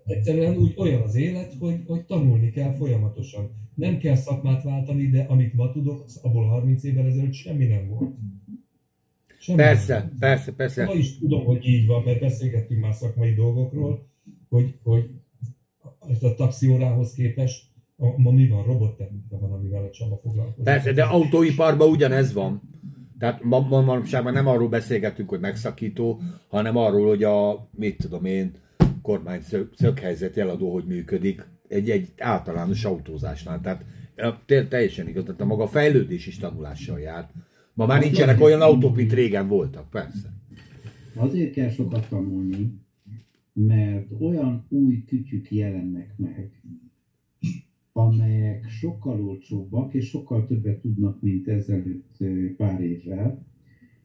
Egyszerűen úgy olyan az élet, hogy, hogy tanulni kell folyamatosan. Nem kell szakmát váltani, de amit ma tudok, az abból 30 évvel ezelőtt semmi nem volt. Semmi nem Persze, volt. persze, persze. Ma is tudom, hogy így van, mert beszélgettünk már szakmai dolgokról, hogy, hogy a taxiórához képest a- ma mi van, robottechnika van, amivel a Csaba foglalkozik. Persze, de autóiparban ugyanez van. Tehát ma, ma manapság már nem arról beszélgetünk, hogy megszakító, hanem arról, hogy a, mit tudom én, kormány szög, szöghelyzet jeladó, hogy működik egy, egy általános autózásnál. Tehát teljesen igaz, tehát a maga fejlődés is tanulással jár. Ma már nincsenek olyan autók, mint régen voltak, persze. Azért kell sokat tanulni, mert olyan új kütyük jelennek meg, amelyek sokkal olcsóbbak és sokkal többet tudnak, mint ezelőtt pár évvel.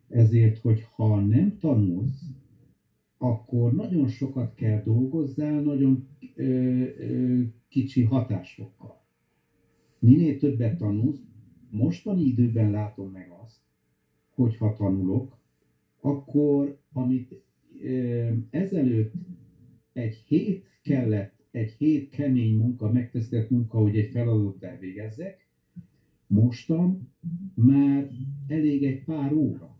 Ezért, hogy ha nem tanulsz, akkor nagyon sokat kell dolgozzál, nagyon ö, ö, kicsi hatásfokkal. Minél többet tanulsz, mostani időben látom meg azt, hogy ha tanulok, akkor amit ö, ezelőtt egy hét kellett, egy hét kemény munka, megtesztett munka, hogy egy feladatot elvégezzek, mostan már elég egy pár óra.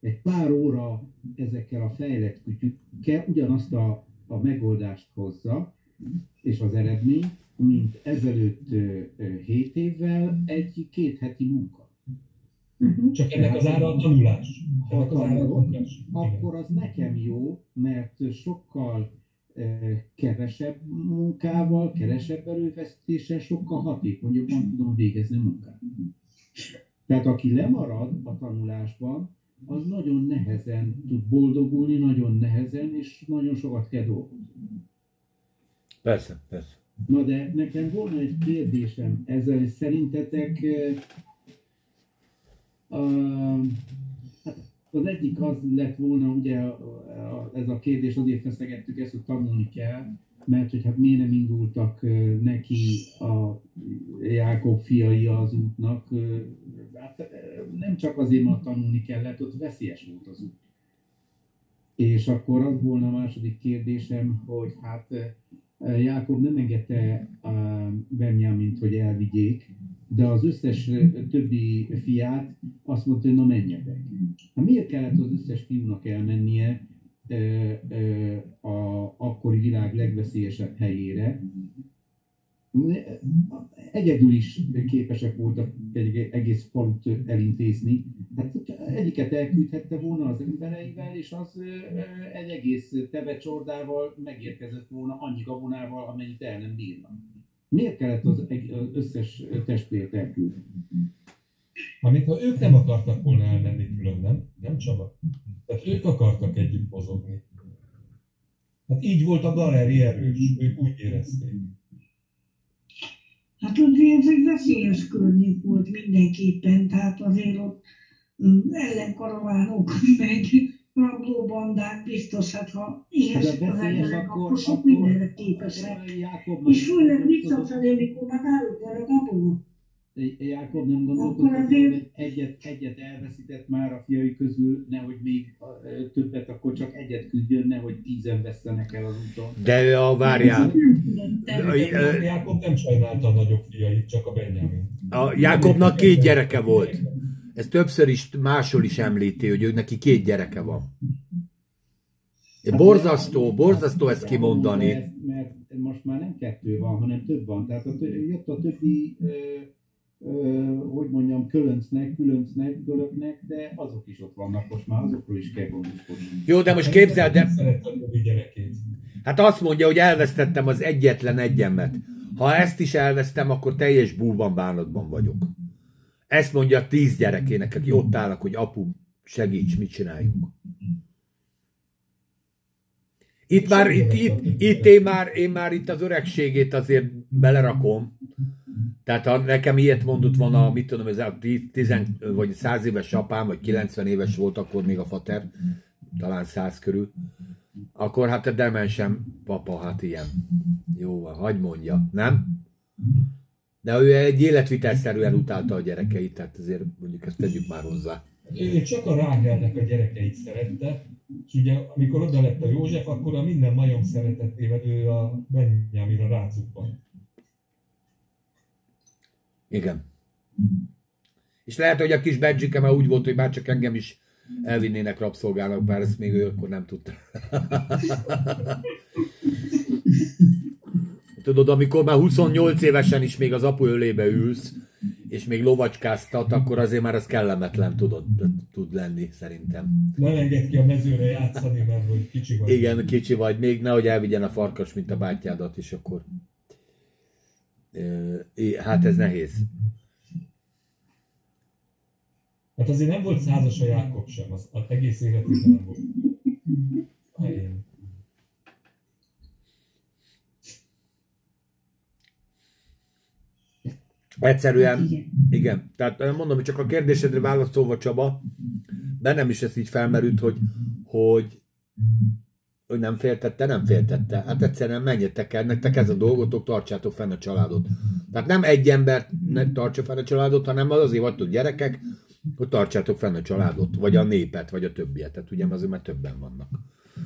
Egy pár óra ezekkel a fejlett kütyükkel ugyanazt a, a megoldást hozza, és az eredmény, mint ezelőtt ö, ö, hét évvel egy két heti munka. Uh-huh. Csak ennek az ára a tanulás. Ha tanulok, akkor az nekem jó, mert sokkal kevesebb munkával, kevesebb erőfeszítéssel, sokkal hatékonyabban tudom végezni a munkát. Tehát aki lemarad a tanulásban, az nagyon nehezen tud boldogulni, nagyon nehezen, és nagyon sokat kell dolgozni. Persze, persze. Na de nekem volna egy kérdésem ezzel, hogy szerintetek hát az egyik az lett volna, ugye ez a kérdés, azért feszegettük ezt, hogy tanulni kell, mert hogy hát miért nem indultak neki a Jákob fiai az útnak, hát nem csak azért, mert tanulni kellett, ott veszélyes volt az út. És akkor az volna a második kérdésem, hogy hát Jákob nem engedte Benjamint, hogy elvigyék, de az összes többi fiát azt mondta, hogy na menjetek. Hát miért kellett az összes fiúnak elmennie eh, eh, a akkori világ legveszélyesebb helyére? Egyedül is képesek voltak egy egész falut elintézni. Hát egyiket elküldhette volna az embereivel, és az egy egész tebecsordával megérkezett volna annyi gabonával, amennyit el nem bírnak. Miért kellett az, összes testvért elküldeni? Amit ha ők nem akartak volna elmenni külön, nem? Nem Csaba? Tehát ők akartak együtt mozogni. Hát így volt a galeri erős, ők úgy érezték. Hát ugye ez egy veszélyes környék volt mindenképpen, tehát azért ott mm, ellenkaravánok, meg rablóbandák biztos, hát ha a az emberek, akkor, akkor sok mindenre képesek. És főleg visszafelé, mikor már náluk van a gabona. Jákob nem Akkor gondolkodott, azért- hogy egyet, egyet elveszített már a fiai közül, nehogy még többet, akkor csak egyet küldjön, nehogy tízen vesztenek el az úton. De ő a várjál. Jákob nem sajnálta a nagyobb fiait, csak a Benjamin. A Jákobnak két gyereke volt. Ez többször is máshol is említi, hogy ő neki két gyereke van. Borzasztó, borzasztó ezt kimondani. Mert, mert most már nem kettő van, hanem több van. Tehát a jött a többi, ö, ö, hogy mondjam, kölöncnek, különcnek, gölöknek, de azok is ott vannak, most már azokról is kell gondoskodni. Jó, de most képzeld gyerekét. hát azt mondja, hogy elvesztettem az egyetlen egyemet. Ha ezt is elvesztem, akkor teljes búban bánatban vagyok. Ezt mondja tíz gyerekének, aki ott állnak, hogy apu, segíts, mit csináljunk. Itt már, itt, itt, itt én, már, én már itt az öregségét azért belerakom. Tehát ha nekem ilyet mondott volna, mit tudom, ez a 10 vagy 100 éves apám, vagy 90 éves volt akkor még a fater, talán 100 körül, akkor hát a demensem papa, hát ilyen. Jó van, hagyd mondja, nem? De ő egy életvitelszerűen utálta a gyerekeit, tehát azért mondjuk ezt tegyük már hozzá. Ő csak a Ráhelnek a gyerekeit szerette, és ugye amikor oda lett a József, akkor a minden majom szeretetével ő a Benjaminra rácuppant. Igen. És lehet, hogy a kis Benjike már úgy volt, hogy már csak engem is elvinnének rabszolgának, bár ezt még ő akkor nem tudta. Tudod, amikor már 28 évesen is még az apu ölébe ülsz, és még lovacskáztat, akkor azért már az kellemetlen tudod, tud lenni, szerintem. Nem enged ki a mezőre játszani, mert hogy kicsi vagy. Igen, kicsi vagy, még nehogy elvigyen a farkas, mint a bátyádat, és akkor... Hát ez nehéz. Hát azért nem volt százas a Jákob sem, az, az egész életében nem volt. Hát Egyszerűen, Igen. igen. Tehát mondom, hogy csak a kérdésedre válaszolva Csaba, bennem is ez így felmerült, hogy, hogy, hogy nem féltette, nem féltette. Hát egyszerűen menjetek el, nektek ez a dolgotok, tartsátok fenn a családot. Tehát nem egy embert ne tartsa fenn a családot, hanem az azért vagytok gyerekek, hogy tartsátok fenn a családot, vagy a népet, vagy a többiet. Tehát ugye azért már többen vannak.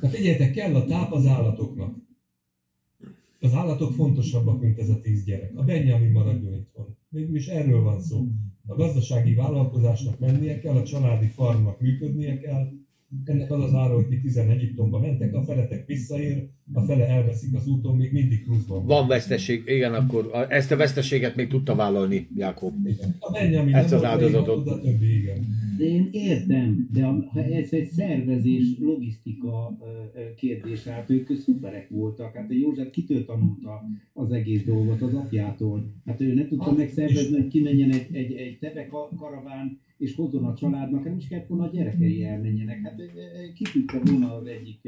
Hát figyeljetek, kell a táp az állatoknak. Az állatok fontosabbak, mint ez a tíz gyerek. A Benjamin maradjon itthon. Végül is erről van szó. A gazdasági vállalkozásnak mennie kell, a családi farmnak működnie kell. Ennek az az ára, hogy ti tizen Egyiptomba mentek, a feletek visszaér, a fele elveszik az úton, még mindig pluszban. van. Van veszteség, igen, akkor a- ezt a veszteséget még tudta vállalni Jákob. Igen. A Benjamin Ezt nem az áldozatot. A többi, igen. De én értem, de ha ez egy szervezés, logisztika kérdés, hát ők szuperek voltak. Hát a József kitől tanulta az egész dolgot? Az apjától. Hát ő nem tudta Hát, megszervezni, hogy kimenjen egy, egy, egy tebe ka- karaván, és hozzon a családnak, nem is kellett volna a gyerekei elmenjenek. Hát ö, ö, ki tudta volna az egyik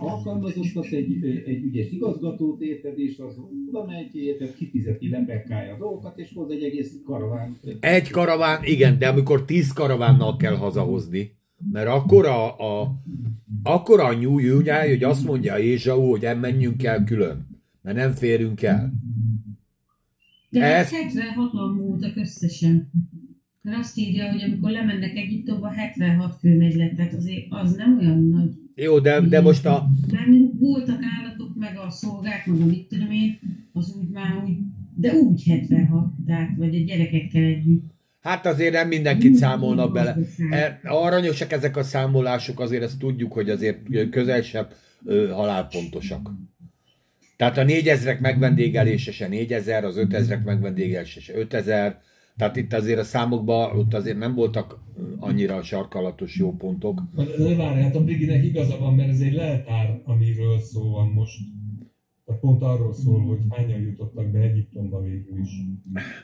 alkalmazottat, egy, egy ügyes igazgatót érted, és az oda megy, érted, kifizeti, lepekálja a dolgokat, és hoz egy egész karaván. Egy karaván, igen, de amikor tíz karavánnal kell hazahozni, mert akkor a, a, akkor a nyúj nyújjáj, hogy azt mondja Ézsau, hogy nem menjünk el külön, mert nem férünk el. De Ez- ez... 76-an voltak összesen. Mert azt írja, hogy amikor lemennek Egyiptomba, 76 fő megy le, tehát azért az nem olyan nagy. Jó, de, de most a, Mármint voltak állatok, meg a szolgák, meg a mit tudom én, az úgy már úgy, de úgy 76, tehát, vagy a gyerekekkel együtt. hát azért nem mindenkit számolnak bele. E, Aranyosak ezek a számolások, azért ezt tudjuk, hogy azért közel sem halálpontosak. Tehát a négyezrek megvendégelése se 4000, az ötezrek megvendégelése se 5000, tehát itt azért a számokban ott azért nem voltak annyira sarkalatos jó pontok. De várj, hát a Briginek igaza van, mert ez egy leltár, amiről szó van most. Tehát pont arról szól, hogy hányan jutottak be Egyiptomba végül is.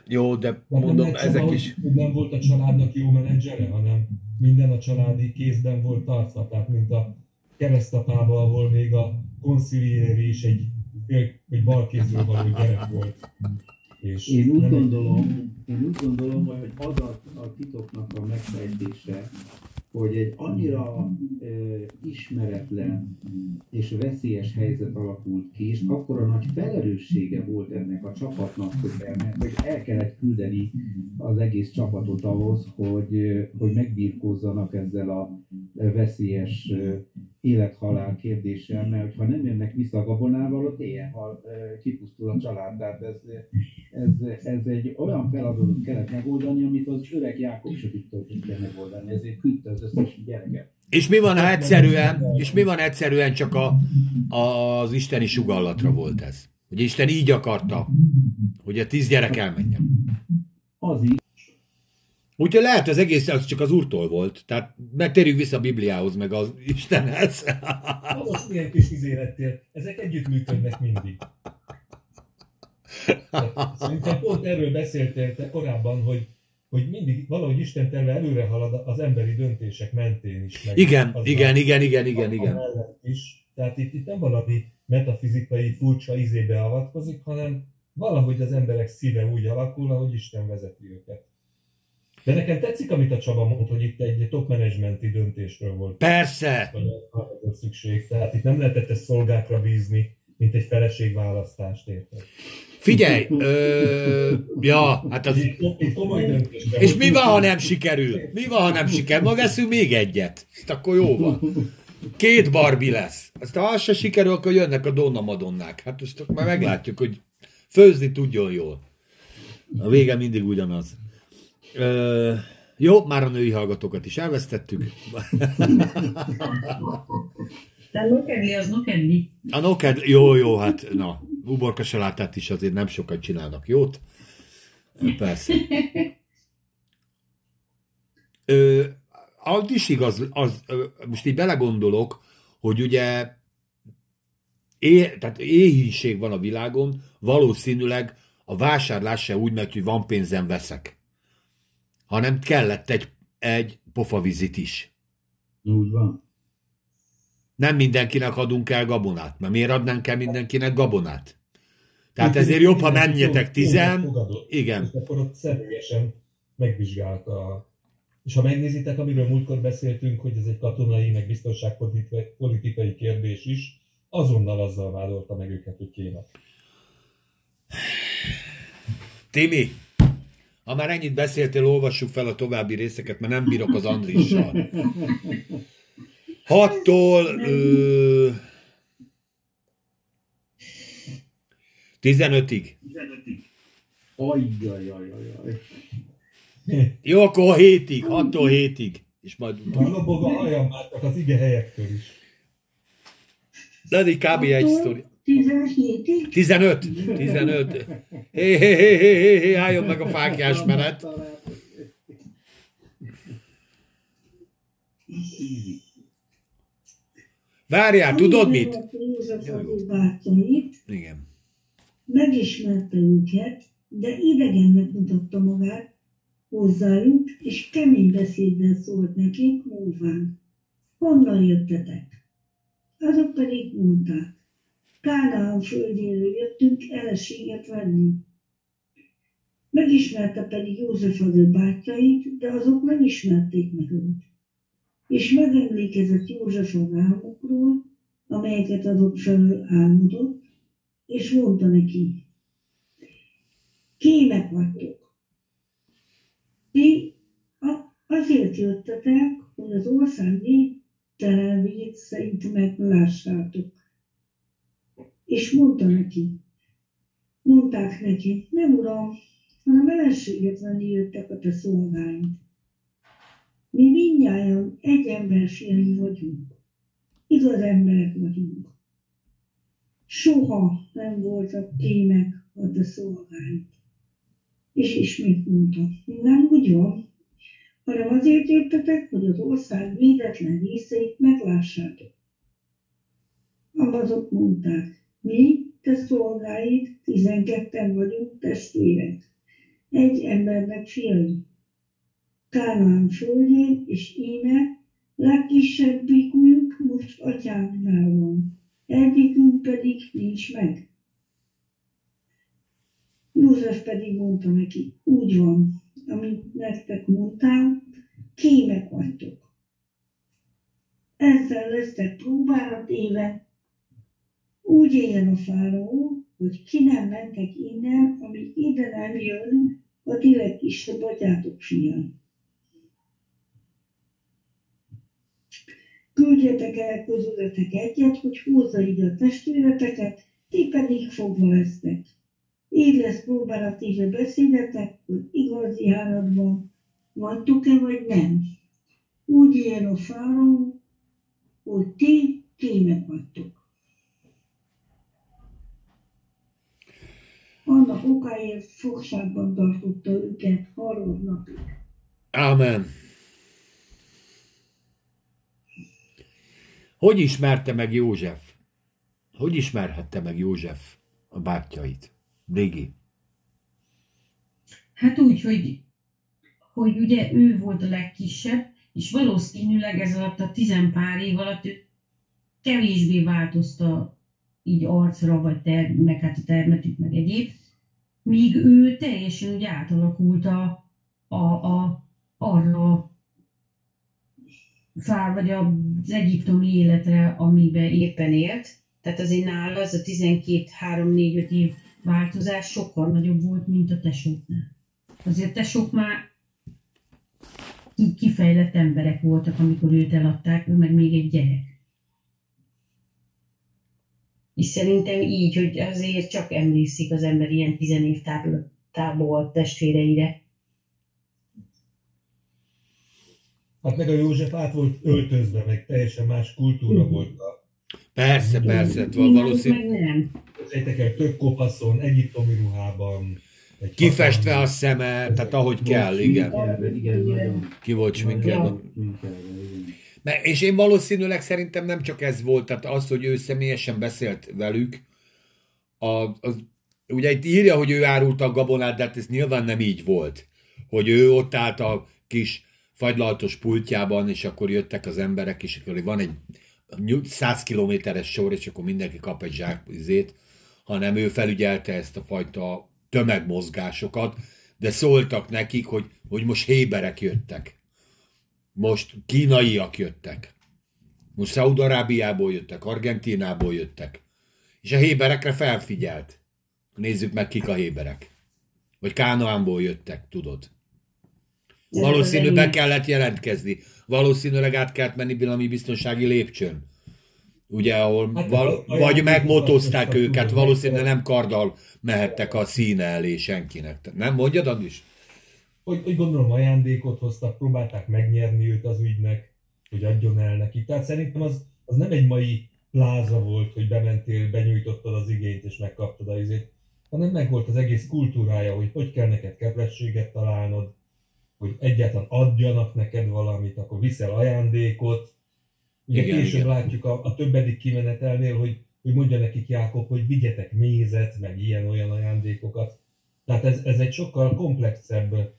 Jó, de nem mondom, csak ezek is... nem volt a családnak jó menedzsere, hanem minden a családi kézben volt tartva. Tehát mint a keresztapába, ahol még a konsziliéri is egy, egy balkézről való gyerek volt. És Én úgy nem egy- gondolom, én úgy gondolom, hogy az a, a titoknak a megfejtése, hogy egy annyira ö, ismeretlen és veszélyes helyzet alakult ki, és akkora nagy felelőssége volt ennek a csapatnak, hogy, el, kellett küldeni az egész csapatot ahhoz, hogy, hogy megbírkozzanak ezzel a veszélyes élethalál kérdéssel, mert ha nem jönnek vissza a gabonával, ott éjjel hal, kipusztul a család. Tehát ez, ez, ez egy olyan feladatot kellett megoldani, amit az öreg Jákob se tudta megoldani, ezért küldte az összes gyereket. És mi van, ha egyszerűen, és mi van egyszerűen csak a, az isteni sugallatra volt ez? Hogy Isten így akarta, hogy a tíz gyerek elmenjen. Az is, Úgyhogy lehet az egész az csak az úrtól volt. Tehát megtérjünk vissza a Bibliához, meg az Istenhez. Most milyen kis izé lettél. Ezek együttműködnek mindig. Szerintem pont erről beszéltél te korábban, hogy, hogy mindig valahogy Isten terve előre halad az emberi döntések mentén is. Meg Igen, igen, igen, igen, igen, igen. Is. Tehát itt, itt nem valami metafizikai furcsa izébe avatkozik, hanem valahogy az emberek szíve úgy alakul, ahogy Isten vezeti őket. De nekem tetszik, amit a Csaba mond, hogy itt egy top managementi döntésről volt Persze! volt szükség. Tehát itt nem lehetett ezt szolgákra bízni, mint egy feleségválasztást, érted? Figyelj! Ö, ja, hát az... Itt, itt És mi van, ha nem sikerül? Mi van, ha nem sikerül? Ma veszünk még egyet. Ezt akkor jó van. Két Barbie lesz. Aztán ha az se sikerül, akkor jönnek a Donna Madonnák. Hát most már meglátjuk, hogy főzni tudjon jól. A vége mindig ugyanaz. Ö, jó, már a női hallgatókat is elvesztettük. De nokedli az nokedli. A noked, jó, jó, hát na, uborka salátát is azért nem sokat csinálnak jót. Persze. Ö, az is igaz, az, most így belegondolok, hogy ugye é, tehát éhínség van a világon, valószínűleg a vásárlás se úgy megy, hogy van pénzem veszek, hanem kellett egy, egy pofavizit is. Úgy van. Nem mindenkinek adunk el gabonát, mert miért adnánk el mindenkinek gabonát? Tehát ezért jobb, ha menjetek tizen. Igen. És akkor ott személyesen megvizsgálta. És ha megnézitek, amiről múltkor beszéltünk, hogy ez egy katonai, meg biztonságpolitikai kérdés is, azonnal azzal vádolta meg őket, hogy kéne. Timi, ha már ennyit beszéltél, olvassuk fel a további részeket, mert nem bírok az Andrissal. Hattól ö, 15-ig. Ajjajajajaj. Jó, akkor 7-ig, 6-tól 7-ig. És majd Már lobog a hajam már az ige helyektől is. de kb. egy sztori. 17-ig? 15. 15. Hé, hé, hé, hé, hé, hé, álljon meg a fákjás menet. Várjál, tudod mit? Igen. megismerte őket, de idegennek mutatta magát hozzájuk, és kemény beszéddel szólt nekik, mondván, honnan jöttetek? Azok pedig mondták, Kánaán földjéről jöttünk eleséget venni. Megismerte pedig József az ő bátyait, de azok nem ismerték meg őt. És megemlékezett József az álmokról, amelyeket azok felől álmodott, és mondta neki, kémek vagytok. Ti azért jöttetek, hogy az ország néptelenvét szerint meglássátok. És mondta neki, mondták neki, nem uram, hanem ellenséget venni jöttek a te szolgáid. Mi mindnyájan egy ember fiai vagyunk. Igaz emberek vagyunk. Soha nem voltak kémek a te szolgáid. És ismét mondta, nem úgy van, hanem azért jöttetek, hogy az ország védetlen részeit meglássátok. Azok mondták, mi, te szolgáid, tizenketten vagyunk testvérek, egy embernek fiai. Kánaán földjén, és íme legkisebbikünk most atyánknál van, egyikünk pedig nincs meg. József pedig mondta neki, úgy van, amit nektek mondtam, kémek vagytok. Ezzel lesztek próbára téve, úgy éljen a fáraó, hogy ki nem mentek innen, amíg ide nem jön a ti legkisebb atyátok fiai. Küldjetek el közületek egyet, hogy hozza ide a testvéreteket, ti pedig fogva lesztek. Így lesz próbálatíve beszédetek, hogy igazi háradban vagytok-e vagy nem. Úgy éljen a fáraó, hogy ti kémek vagytok. Annak okáért fogságban tartotta őket harmad napig. Amen. Hogy ismerte meg József? Hogy ismerhette meg József a bátyjait? Régi. Hát úgy, hogy, hogy ugye ő volt a legkisebb, és valószínűleg ez alatt a tizenpár év alatt ő kevésbé változta így arcra, vagy ter, meg hát a termetük, meg egyéb, míg ő teljesen úgy átalakult a, a, a, arra fár, vagy az egyiptomi életre, amiben éppen élt. Tehát azért nála az a 12-3-4-5 év változás sokkal nagyobb volt, mint a tesóknál. Azért tesók már kifejlett emberek voltak, amikor őt eladták, ő meg még egy gyerek. És szerintem így, hogy azért csak emlékszik az ember ilyen tizenév tából testvéreire. Hát meg a József át volt öltözve, meg teljesen más kultúra Mhm. volt. A, Persze, persze, Innen valószínű. meg nem. Képzeljétek el, tök kopaszon, egyiptomi ruhában. egy Kifestve a szeme, tehát ahogy kell, igen. Igen, igen. Ki volt sminkelve. És én valószínűleg szerintem nem csak ez volt, tehát az, hogy ő személyesen beszélt velük, a, az, ugye itt írja, hogy ő árulta a gabonát, de hát ez nyilván nem így volt. Hogy ő ott állt a kis fagylaltos pultjában, és akkor jöttek az emberek, és akkor van egy 100 kilométeres sor, és akkor mindenki kap egy zsák izét, hanem ő felügyelte ezt a fajta tömegmozgásokat, de szóltak nekik, hogy, hogy most héberek jöttek. Most kínaiak jöttek. Most Szaudarábiából jöttek, Argentinából jöttek. És a héberekre felfigyelt. Nézzük meg, kik a héberek. Vagy Kánaánból jöttek, tudod. Valószínű be kellett jelentkezni. Valószínűleg át kellett menni valami biztonsági lépcsőn. Ugye, ahol Hát, val- vagy megmotozták őket, valószínűleg nem karddal mehettek a színe elé senkinek. Nem mondjad, Andis? Hogy, hogy gondolom ajándékot hoztak, próbálták megnyerni őt az ügynek, hogy adjon el neki. Tehát szerintem az, az nem egy mai pláza volt, hogy bementél, benyújtottad az igényt és megkaptad az izét, hanem meg volt az egész kultúrája, hogy hogy kell neked kedvességet találnod, hogy egyáltalán adjanak neked valamit, akkor viszel ajándékot. Ugye Igen, később igen. látjuk a, a többedik kimenetelnél, hogy, hogy mondja nekik Jákob, hogy vigyetek mézet, meg ilyen-olyan ajándékokat. Tehát ez, ez egy sokkal komplexebb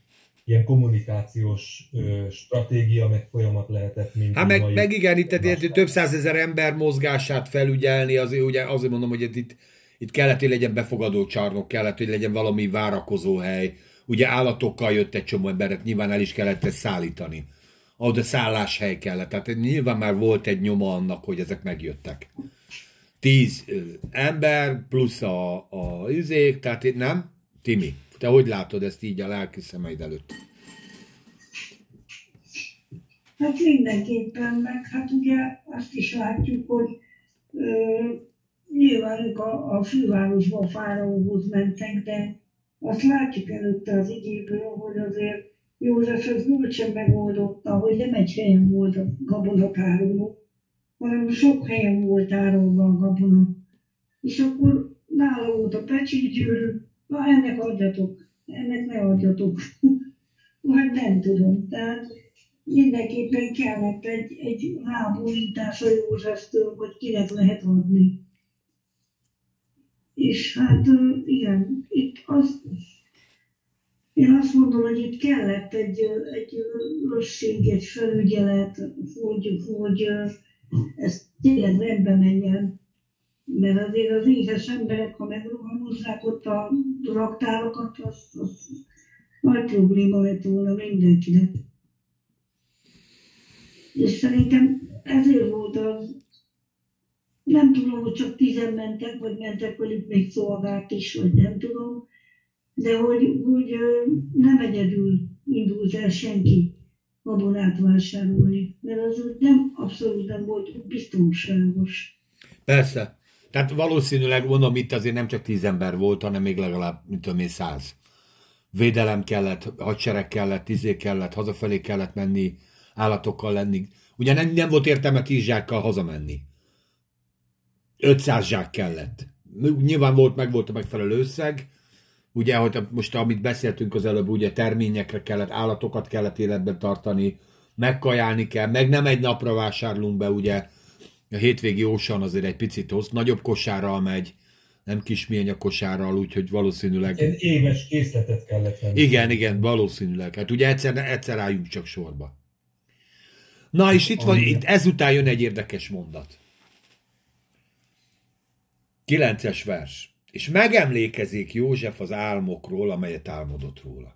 ilyen kommunikációs ö, stratégia, meg folyamat lehetett, mint Hát meg, meg igen, itt, itt több százezer ember mozgását felügyelni, azért, ugye, azért mondom, hogy itt, itt, kellett, hogy legyen befogadó csarnok, kellett, hogy legyen valami várakozó hely. Ugye állatokkal jött egy csomó emberet, nyilván el is kellett ezt szállítani. Ahhoz a szálláshely kellett. Tehát nyilván már volt egy nyoma annak, hogy ezek megjöttek. Tíz ember plusz a, a üzék, tehát itt nem? Timi, te hogy látod ezt így a lelki szemeid előtt? Hát mindenképpen, meg hát ugye azt is látjuk, hogy ö, nyilván ők a, a fővárosba fáraóhoz mentek, de azt látjuk előtte az igéből, hogy azért József ez bölcsen megoldotta, hogy nem egy helyen volt a gabonatároló, hanem sok helyen volt tárolva a gabona. És akkor nála volt a pecsétgyűrű, na ennek adjatok, ennek ne adjatok. Vagy nem tudom. Tehát mindenképpen kellett egy, egy rábólítás a Józseftől, hogy kinek lehet adni. És hát igen, itt az, én azt mondom, hogy itt kellett egy, egy őrség, egy felügyelet, hogy, hogy ez tényleg rendbe menjen. Mert azért az éhes emberek, ha megrohamozzák ott a raktárokat, az, az nagy probléma lett volna mindenkinek. És szerintem ezért volt az, nem tudom, hogy csak tizen mentek, vagy mentek velük még szolgák is, vagy nem tudom, de hogy, hogy nem egyedül indult el senki gabonát vásárolni, mert az nem abszolút nem volt biztonságos. Persze. Tehát valószínűleg mondom, itt azért nem csak tíz ember volt, hanem még legalább, mint tudom én, száz. Védelem kellett, hadsereg kellett, izé kellett, hazafelé kellett menni, állatokkal lenni. Ugye nem, nem volt értelme tíz zsákkal hazamenni. 500 zsák kellett. Nyilván volt, meg volt a megfelelő összeg, Ugye, hogy most amit beszéltünk az előbb, ugye terményekre kellett, állatokat kellett életben tartani, megkajálni kell, meg nem egy napra vásárlunk be, ugye a hétvégi ósan azért egy picit hoz, nagyobb kosárral megy, nem kismény a kosárral, úgyhogy valószínűleg... Egy éves készletet kellett venni. Igen, igen, valószínűleg. Hát ugye egyszer, egyszer álljunk csak sorba. Na és itt van, itt ezután jön egy érdekes mondat. Kilences vers. És megemlékezik József az álmokról, amelyet álmodott róla.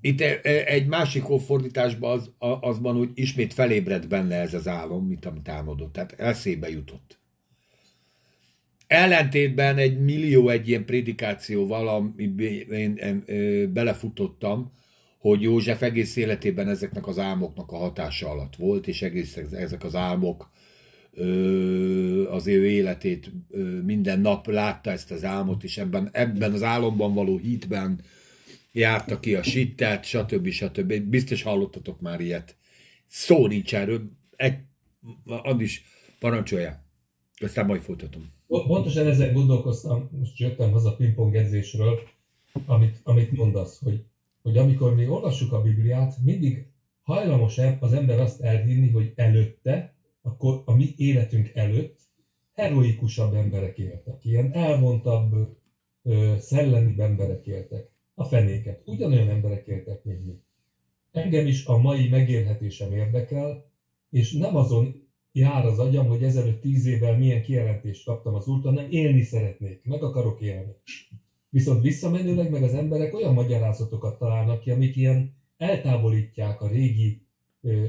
Itt e- e- egy másik fordításban az, az hogy ismét felébredt benne ez az álom, mint amit álmodott. Tehát eszébe jutott. Ellentétben egy millió egy ilyen prédikációval, amiben én belefutottam, hogy József egész életében ezeknek az álmoknak a hatása alatt volt, és egész ezek az álmok az ő életét minden nap látta ezt az álmot, és ebben, ebben az álomban való hitben járta ki a sittet, stb. stb. Biztos hallottatok már ilyet. Szó nincs erről. Egy, Andis, parancsolja. Aztán majd folytatom. Pontosan ezen gondolkoztam, most jöttem haza pingpong edzésről, amit, amit mondasz, hogy, hogy amikor mi olvassuk a Bibliát, mindig hajlamos az ember azt elhinni, hogy előtte, akkor a mi életünk előtt heroikusabb emberek éltek, ilyen elvontabb, szellemi emberek éltek a fenéket. Ugyanolyan emberek éltek, mint mi. Engem is a mai megélhetésem érdekel, és nem azon jár az agyam, hogy ezelőtt tíz évvel milyen kijelentést kaptam az úrtól, nem élni szeretnék, meg akarok élni. Viszont visszamenőleg meg az emberek olyan magyarázatokat találnak ki, amik ilyen eltávolítják a régi ö,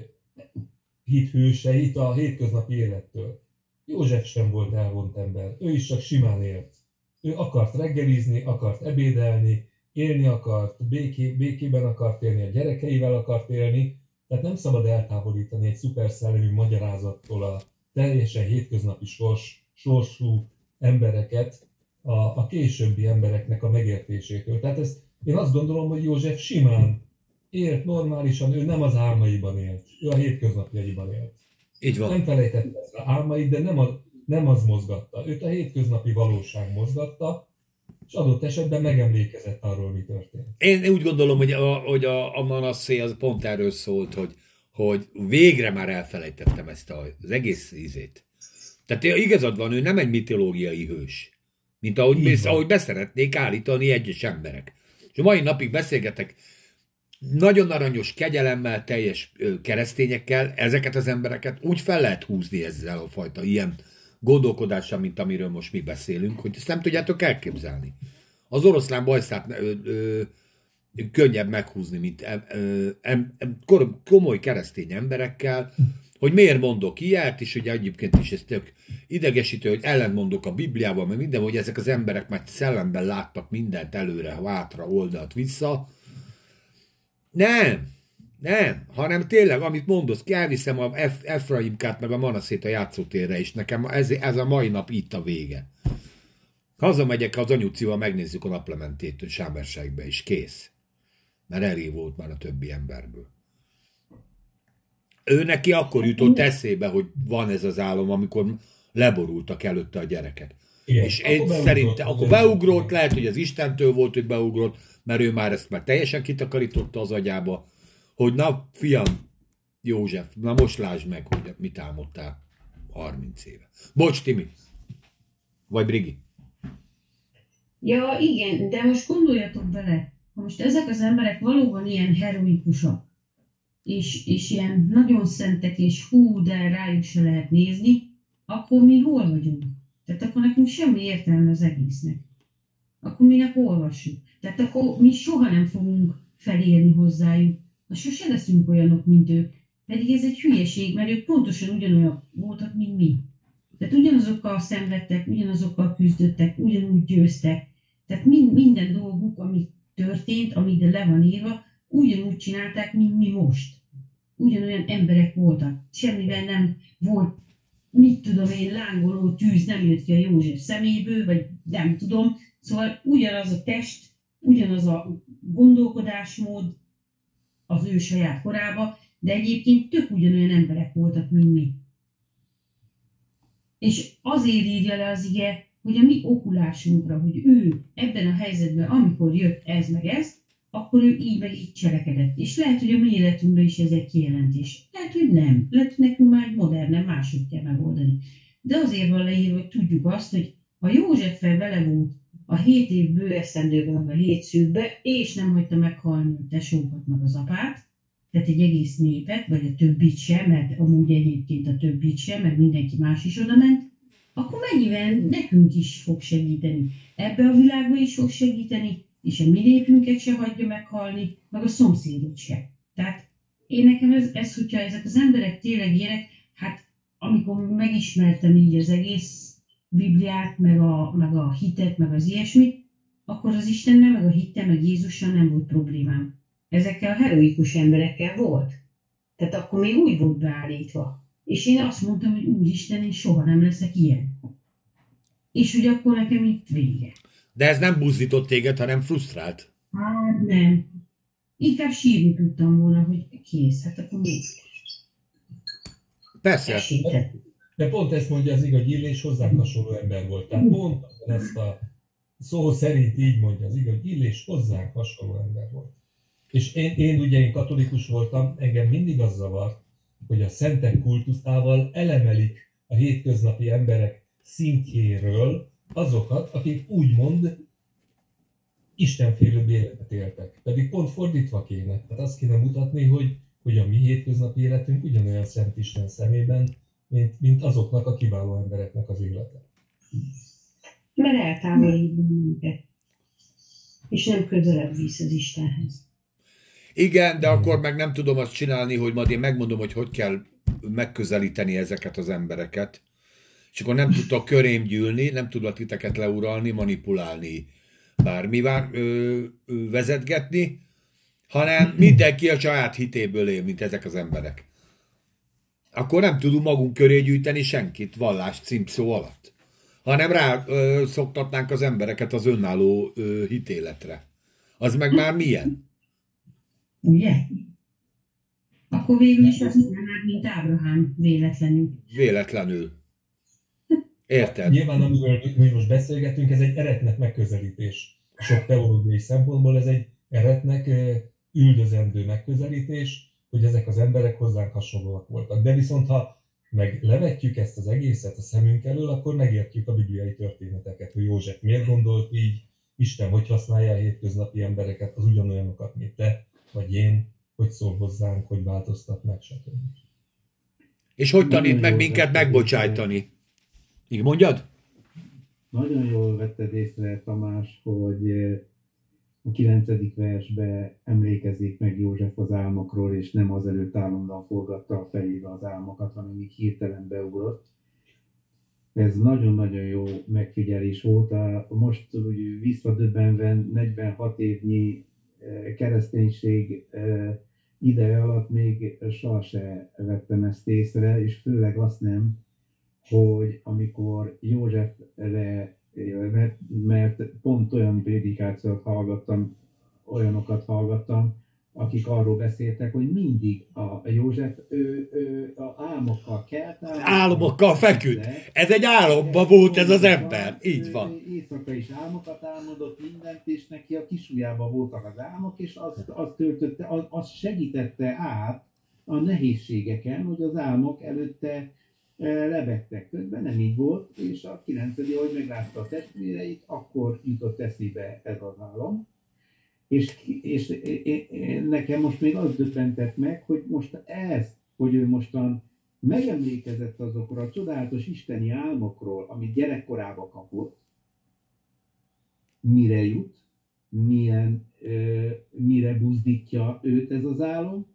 hithőseit a hétköznapi élettől. József sem volt elvont ember, ő is csak simán élt. Ő akart reggelizni, akart ebédelni, élni akart, béké, békében akart élni, a gyerekeivel akart élni, tehát nem szabad eltávolítani egy szuperszellemű magyarázattól a teljesen hétköznapi sors, sorsú embereket a, a későbbi embereknek a megértésétől. Tehát ezt, én azt gondolom, hogy József simán élt normálisan, ő nem az álmaiban élt, ő a hétköznapjaiban élt. Így van. Nem felejtette az álmait, de nem az, nem az mozgatta. Őt a hétköznapi valóság mozgatta, és adott esetben megemlékezett arról, mi történt. Én úgy gondolom, hogy a, hogy a, a Manassé az pont erről szólt, hogy, hogy végre már elfelejtettem ezt a, az egész ízét. Tehát igazad van, ő nem egy mitológiai hős, mint ahogy, bész, ahogy beszeretnék állítani egyes emberek. És a mai napig beszélgetek nagyon aranyos kegyelemmel, teljes keresztényekkel, ezeket az embereket úgy fel lehet húzni ezzel a fajta ilyen gondolkodással, mint amiről most mi beszélünk, hogy ezt nem tudjátok elképzelni. Az oroszlán bajszát ö, ö, könnyebb meghúzni, mint em, em, em, komoly keresztény emberekkel, hogy miért mondok ilyet, és ugye egyébként is ez tök idegesítő, hogy ellentmondok a Bibliával, mert minden, hogy ezek az emberek már szellemben láttak mindent előre, hátra, oldalt, vissza. Nem, nem, hanem tényleg, amit mondasz, elviszem a Ef- Efraimkát meg a Manaszét a játszótérre, és nekem ez, ez a mai nap itt a vége. Hazamegyek az anyucival, megnézzük a naplementét Sámerségbe, és kész. Mert elég volt már a többi emberből. Ő neki akkor jutott eszébe, hogy van ez az álom, amikor leborultak előtte a gyereket. Igen, és én szerintem, akkor beugrott, lehet, hogy az Istentől volt, hogy beugrott, mert ő már ezt már teljesen kitakarította az agyába, hogy na, fiam, József, na most lásd meg, hogy mit álmodtál 30 éve. Bocs, Timi. Vagy Brigi. Ja, igen, de most gondoljatok bele, ha most ezek az emberek valóban ilyen heroikusak, és, és ilyen nagyon szentek, és hú, de rájuk se lehet nézni, akkor mi hol vagyunk? Tehát akkor nekünk semmi értelme az egésznek. Akkor mi olvassuk. Tehát akkor mi soha nem fogunk felérni hozzájuk na sose leszünk olyanok, mint ők. Pedig ez egy hülyeség, mert ők pontosan ugyanolyan voltak, mint mi. Tehát ugyanazokkal szenvedtek, ugyanazokkal küzdöttek, ugyanúgy győztek. Tehát mind, minden dolguk, ami történt, ami ide le van írva, ugyanúgy csinálták, mint mi most. Ugyanolyan emberek voltak. Semmivel nem volt, mit tudom én, lángoló tűz nem jött ki a József szeméből, vagy nem tudom. Szóval ugyanaz a test, ugyanaz a gondolkodásmód, az ő saját korába, de egyébként tök ugyanolyan emberek voltak, mint mi. És azért írja le az ige, hogy a mi okulásunkra, hogy ő ebben a helyzetben, amikor jött ez meg ez, akkor ő így meg így cselekedett. És lehet, hogy a mi életünkben is ez egy kijelentés. Lehet, hogy nem. Lehet, hogy nekünk már egy modern, máshogy kell megoldani. De azért van leírva, hogy tudjuk azt, hogy ha Józseffel vele volt a hét év bő eszendőben, a hét szűkbe, és nem hagyta meghalni a tesókat meg az apát, tehát egy egész népet, vagy a többit sem, mert amúgy egyébként a többit sem, mert mindenki más is oda ment, akkor mennyivel nekünk is fog segíteni. Ebbe a világba is fog segíteni, és a mi népünket se hagyja meghalni, meg a szomszédot se. Tehát én nekem ez, ez, hogyha ezek az emberek tényleg ilyenek, hát amikor megismertem így az egész Bibliát, meg a, meg a hitet, meg az ilyesmit, akkor az Istennel, meg a hitte, meg Jézussal nem volt problémám. Ezekkel a heroikus emberekkel volt. Tehát akkor még úgy volt beállítva. És én azt mondtam, hogy Úristen, én soha nem leszek ilyen. És hogy akkor nekem itt vége. De ez nem buzdított téged, hanem frusztrált. Hát nem. Inkább sírni tudtam volna, hogy kész, hát akkor még. Persze. Esített. De pont ezt mondja az igaz, Illés hozzánk hasonló ember volt. Tehát pont ezt a szó szerint így mondja az igaz, Illés hozzánk hasonló ember volt. És én, én ugye én katolikus voltam, engem mindig az zavart, hogy a szentek kultuszával elemelik a hétköznapi emberek szintjéről azokat, akik úgymond istenfélőbb életet éltek. Pedig pont fordítva kéne. Tehát azt kéne mutatni, hogy, hogy a mi hétköznapi életünk ugyanolyan szent Isten szemében, mint, mint azoknak a kiváló embereknek az élete. Mert eltávolít bennünket. És nem közelebb visz az Istenhez. Igen, de akkor meg nem tudom azt csinálni, hogy majd én megmondom, hogy hogy kell megközelíteni ezeket az embereket. És akkor nem tudtok körém gyűlni, nem tudok titeket leuralni, manipulálni, bármivel ö, ö, vezetgetni, hanem mindenki a saját hitéből él, mint ezek az emberek. Akkor nem tudunk magunk köré gyűjteni senkit vallás címszó alatt, hanem rá ö, szoktatnánk az embereket az önálló ö, hitéletre. Az meg már milyen? Ugye? Akkor végül is azt mondanád, mint Ábrahám véletlenül. Véletlenül. Érted? Nyilván, amiről mi most beszélgetünk, ez egy eretnek megközelítés. Sok teológiai szempontból ez egy eretnek üldözendő megközelítés, hogy ezek az emberek hozzánk hasonlóak voltak. De viszont ha meg levetjük ezt az egészet a szemünk elől, akkor megértjük a bibliai történeteket, hogy József miért gondolt így, Isten hogy használja a hétköznapi embereket, az ugyanolyanokat, mint te, vagy én, hogy szól hozzánk, hogy változtat meg, stb. És hogy tanít Nagyon meg minket vetted megbocsájtani? Így mondjad? Nagyon jól vetted észre, Tamás, hogy eh, a kilencedik versbe emlékezik meg József az álmokról, és nem azelőtt állandóan forgatta a fejébe az álmokat, hanem így hirtelen beugrott. Ez nagyon-nagyon jó megfigyelés volt. Most úgy visszadöbbenve 46 évnyi eh, kereszténység eh, ideje alatt még soha se vettem ezt észre, és főleg azt nem, hogy amikor Józsefre, mert, mert pont olyan prédikációt hallgattam, olyanokat hallgattam, akik arról beszéltek, hogy mindig a József ő, ő a álmokkal kelt. Álomokkal feküdt. Ez egy álomba volt ez az ember. Így van. Éjszaka is álmokat álmodott mindent, és neki a kisujjában voltak az álmok, és azt, azt töltötte, az, az segítette át a nehézségeken, hogy az álmok előtte lebegtek. Közben nem így volt, és a 9. hogy meglátta a testvéreit, akkor jutott eszébe ez az álom. És, és é- é- nekem most még az döbbentett meg, hogy most ez, hogy ő mostan megemlékezett azokról a csodálatos isteni álmokról, amit gyerekkorába kapott, mire jut, milyen, mire buzdítja őt ez az álom,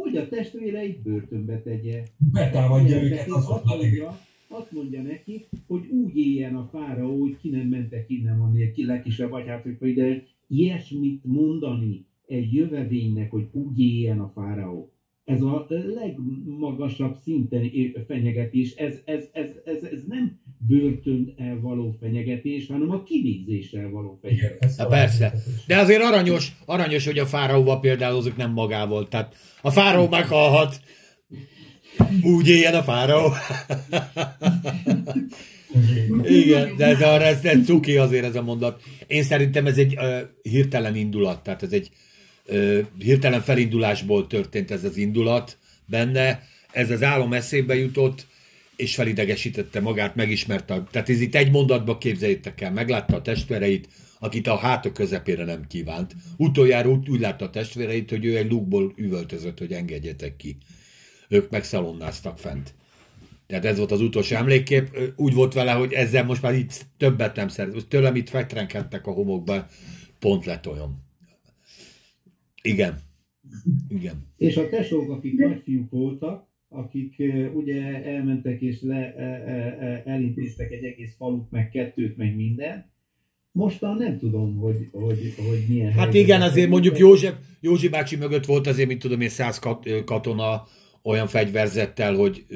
hogy a testvéreit börtönbe tegye. Betámadja őket azt mondja, azt mondja neki, hogy úgy éljen a fáraó, hogy ki nem mentek innen, ami ki legkisebb vagy hát, hogy de ilyesmit mondani egy jövevénynek, hogy úgy éljen a fáraó. Ez a legmagasabb szinten fenyegetés, ez, ez, ez, ez, ez nem börtön való fenyegetés, hanem a kivégzéssel való fenyegetés. Ez Na persze. De azért aranyos, aranyos, hogy a például azok nem magával. Tehát a fáraó meghalhat, Úgy éljen a fáraó. Igen, de ez, a, ez, ez cuki azért ez a mondat. Én szerintem ez egy uh, hirtelen indulat, tehát ez egy hirtelen felindulásból történt ez az indulat benne. Ez az álom eszébe jutott, és felidegesítette magát, megismerte. Tehát ez itt egy mondatba képzeljétek el, meglátta a testvéreit, akit a háta közepére nem kívánt. Utoljára úgy, úgy látta a testvéreit, hogy ő egy lukból üvöltözött, hogy engedjetek ki. Ők megszalonnáztak fent. Tehát ez volt az utolsó emlékkép. Úgy volt vele, hogy ezzel most már itt többet nem szeret. Tőlem itt fetrenkedtek a homokba, pont lett olyan. Igen. Igen. És a tesók, akik nagyfiúk voltak, akik ugye elmentek és le, elintéztek egy egész falut, meg kettőt, meg minden, Mostan nem tudom, hogy, hogy, hogy milyen Hát igen, azért mondjuk József, Józsi bácsi mögött volt azért, mint tudom én, száz katona olyan fegyverzettel, hogy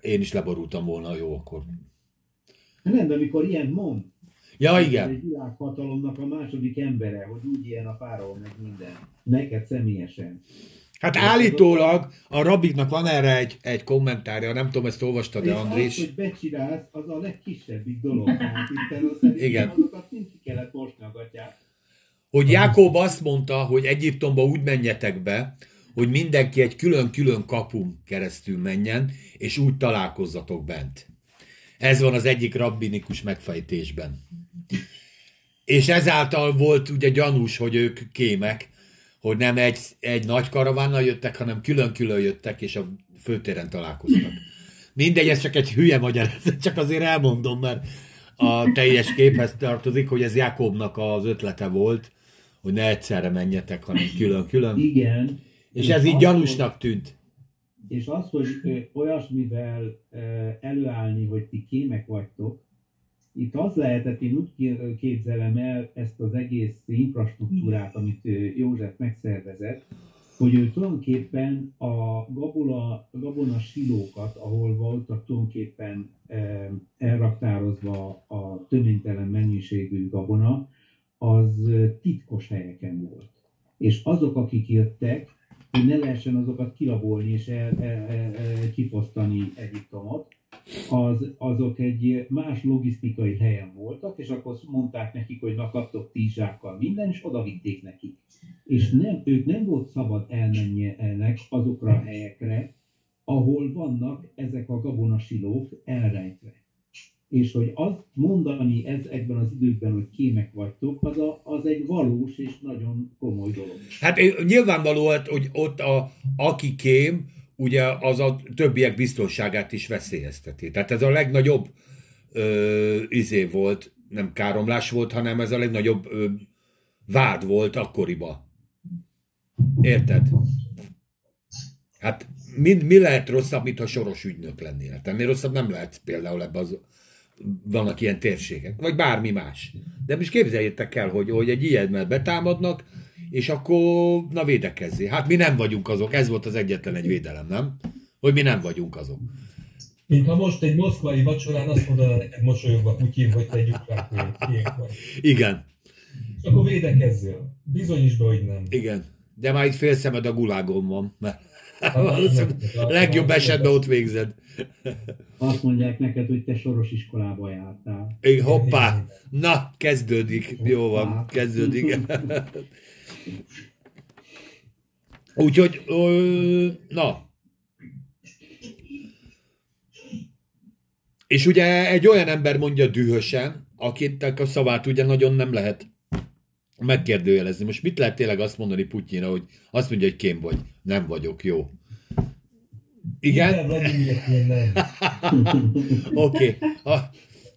én is leborultam volna, jó, akkor. Nem, de amikor ilyen mond, Ja, igen. Egy világhatalomnak a második embere, hogy úgy ilyen a fáról, meg minden. Neked személyesen. Hát állítólag a rabiknak van erre egy, egy kommentárja, nem tudom, ezt olvastad de Andrés? Az, hogy becsinálsz, az a legkisebbik dolog. Igen. Azokat mind ki kellett gatyát. Hogy Jákob azt mondta, hogy Egyiptomba úgy menjetek be, hogy mindenki egy külön-külön kapun keresztül menjen, és úgy találkozzatok bent. Ez van az egyik rabbinikus megfejtésben. És ezáltal volt ugye gyanús, hogy ők kémek, hogy nem egy, egy nagy karavánnal jöttek, hanem külön-külön jöttek, és a főtéren találkoztak. Mindegy, ez csak egy hülye magyarázat, csak azért elmondom, mert a teljes képhez tartozik, hogy ez Jakobnak az ötlete volt, hogy ne egyszerre menjetek, hanem külön-külön. Igen. És, ez így gyanúsnak tűnt. És az, hogy olyasmivel előállni, hogy ti kémek vagytok, itt az lehetett, én úgy képzelem el ezt az egész infrastruktúrát, amit József megszervezett, hogy ő tulajdonképpen a gabona, gabona silókat, ahol voltak tulajdonképpen elraktározva a töménytelen mennyiségű gabona, az titkos helyeken volt. És azok, akik jöttek, hogy ne lehessen azokat kilabolni és el, el, el, el, kifosztani Egyiptomot, az, azok egy más logisztikai helyen voltak, és akkor mondták nekik, hogy na kaptok tíz zsákkal minden, és oda vitték nekik. És nem, ők nem volt szabad elmenjenek azokra a helyekre, ahol vannak ezek a gabonasilók elrejtve. És hogy azt mondani ezekben az időkben, hogy kémek vagytok, az, a, az egy valós és nagyon komoly dolog. Hát nyilvánvaló, hogy ott a, aki kém, ugye az a többiek biztonságát is veszélyezteti. Tehát ez a legnagyobb ö, izé volt, nem káromlás volt, hanem ez a legnagyobb ö, vád volt akkoriba. Érted? Hát mi, mi lehet rosszabb, mint ha soros ügynök lennél? Hát ennél rosszabb nem lehet például ebben az vannak ilyen térségek, vagy bármi más. De most képzeljétek el, hogy, hogy egy ilyet betámadnak, és akkor na védekezzé. Hát mi nem vagyunk azok, ez volt az egyetlen egy védelem, nem? Hogy mi nem vagyunk azok. Mint ha most egy moszkvai vacsorán azt mondaná neked mosolyogva Putyin, hogy te egy ukrán vagy. Igen. És akkor védekezzél. Bizonyíts be, hogy nem. Igen. De már itt fél szemed a gulágon van, mert legjobb esetben ott végzed. Azt mondják neked, hogy te soros iskolába jártál. Igen, hoppá! Na, kezdődik. Jó van, kezdődik. Úgyhogy, na. És ugye egy olyan ember mondja dühösen, akinek a szavát ugye nagyon nem lehet megkérdőjelezni. Most mit lehet tényleg azt mondani Putyinra, hogy azt mondja, hogy kém vagy. Nem vagyok, jó. Igen? Oké. okay.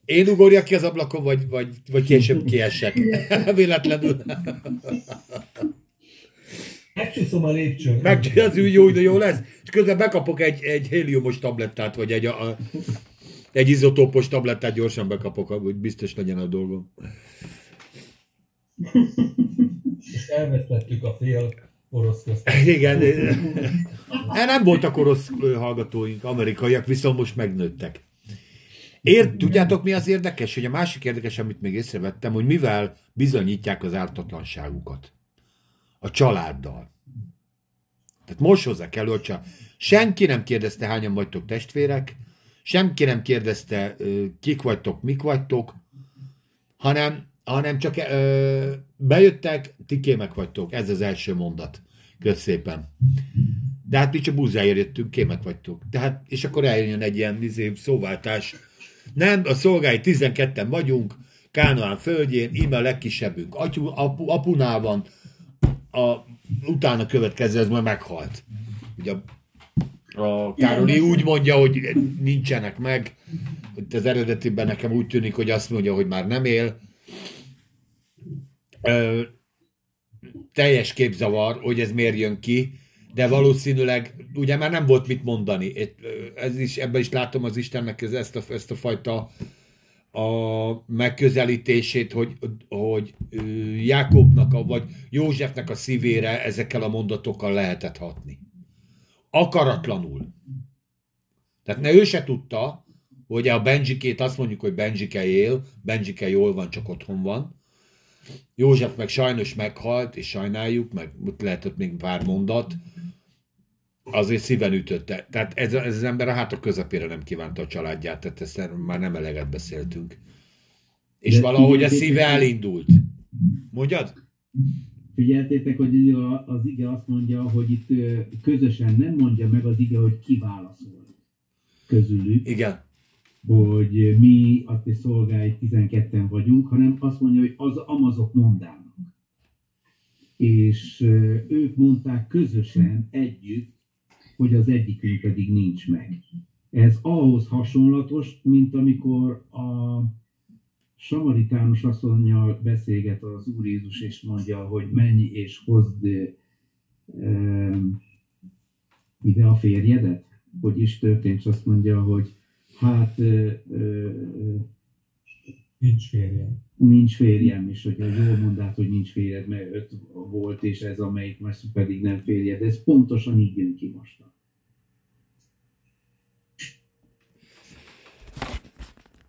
Én ugorjak ki az ablakon, vagy, vagy, vagy később kiesek. Véletlenül. Megcsuszom a lépcsőn. Meg, az úgy jó, de jó lesz. És közben bekapok egy, egy héliumos tablettát, vagy egy, a, egy izotópos tablettát gyorsan bekapok, hogy biztos legyen a dolgom. És elvesztettük a fél orosz közt. Igen. Nem voltak orosz hallgatóink, amerikaiak, viszont most megnőttek. Ért, tudjátok mi az érdekes? Hogy a másik érdekes, amit még észrevettem, hogy mivel bizonyítják az ártatlanságukat. A családdal. Tehát most hozzák elő, hogy Senki nem kérdezte, hányan vagytok testvérek, senki nem kérdezte, kik vagytok, mik vagytok, hanem, hanem csak ö, bejöttek, ti kémek vagytok. Ez az első mondat. Kösz szépen. De hát mi csak búzáért jöttünk, kémek vagytok. Tehát, és akkor eljön egy ilyen izé, szóváltás. Nem, a szolgái 12-en vagyunk, Kánoán földjén, íme a legkisebbünk. Atyu, apu, apunál van, a, utána következő, ez majd meghalt. Ugye a, a Károli úgy mondja, hogy nincsenek meg. Itt az eredetiben nekem úgy tűnik, hogy azt mondja, hogy már nem él. Ö, teljes képzavar, hogy ez miért jön ki, de valószínűleg ugye már nem volt mit mondani. Ez is, ebben is látom az Istennek ezt a, ezt a fajta a megközelítését, hogy, hogy Jákobnak, vagy Józsefnek a szívére ezekkel a mondatokkal lehetett hatni. Akaratlanul. Tehát ne ő se tudta, hogy a Benjikét azt mondjuk, hogy Benjike él, Benjike jól van, csak otthon van. József meg sajnos meghalt, és sajnáljuk, meg lehetett még pár mondat, azért szíven ütötte. Tehát ez, ez az ember a háta közepére nem kívánta a családját, tehát ezt már nem eleget beszéltünk. És De valahogy a szíve elindult. Mondjad? Figyeltétek, hogy az ige azt mondja, hogy itt közösen nem mondja meg az ige, hogy ki válaszol közülük. Igen. Hogy mi, a ti szolgái 12-en vagyunk, hanem azt mondja, hogy az amazok mondának. És ők mondták közösen együtt, hogy az egyikünk pedig nincs meg. Ez ahhoz hasonlatos, mint amikor a samaritánus asszonynal beszélget az Úr Jézus, és mondja, hogy menj és hozd e, ide a férjedet, hogy is történt, és azt mondja, hogy hát e, e, nincs férjem. Nincs férjem, és hogyha jól mondát, hogy nincs férjed, mert öt volt, és ez amelyik most pedig nem férjed. Ez pontosan így jön ki most.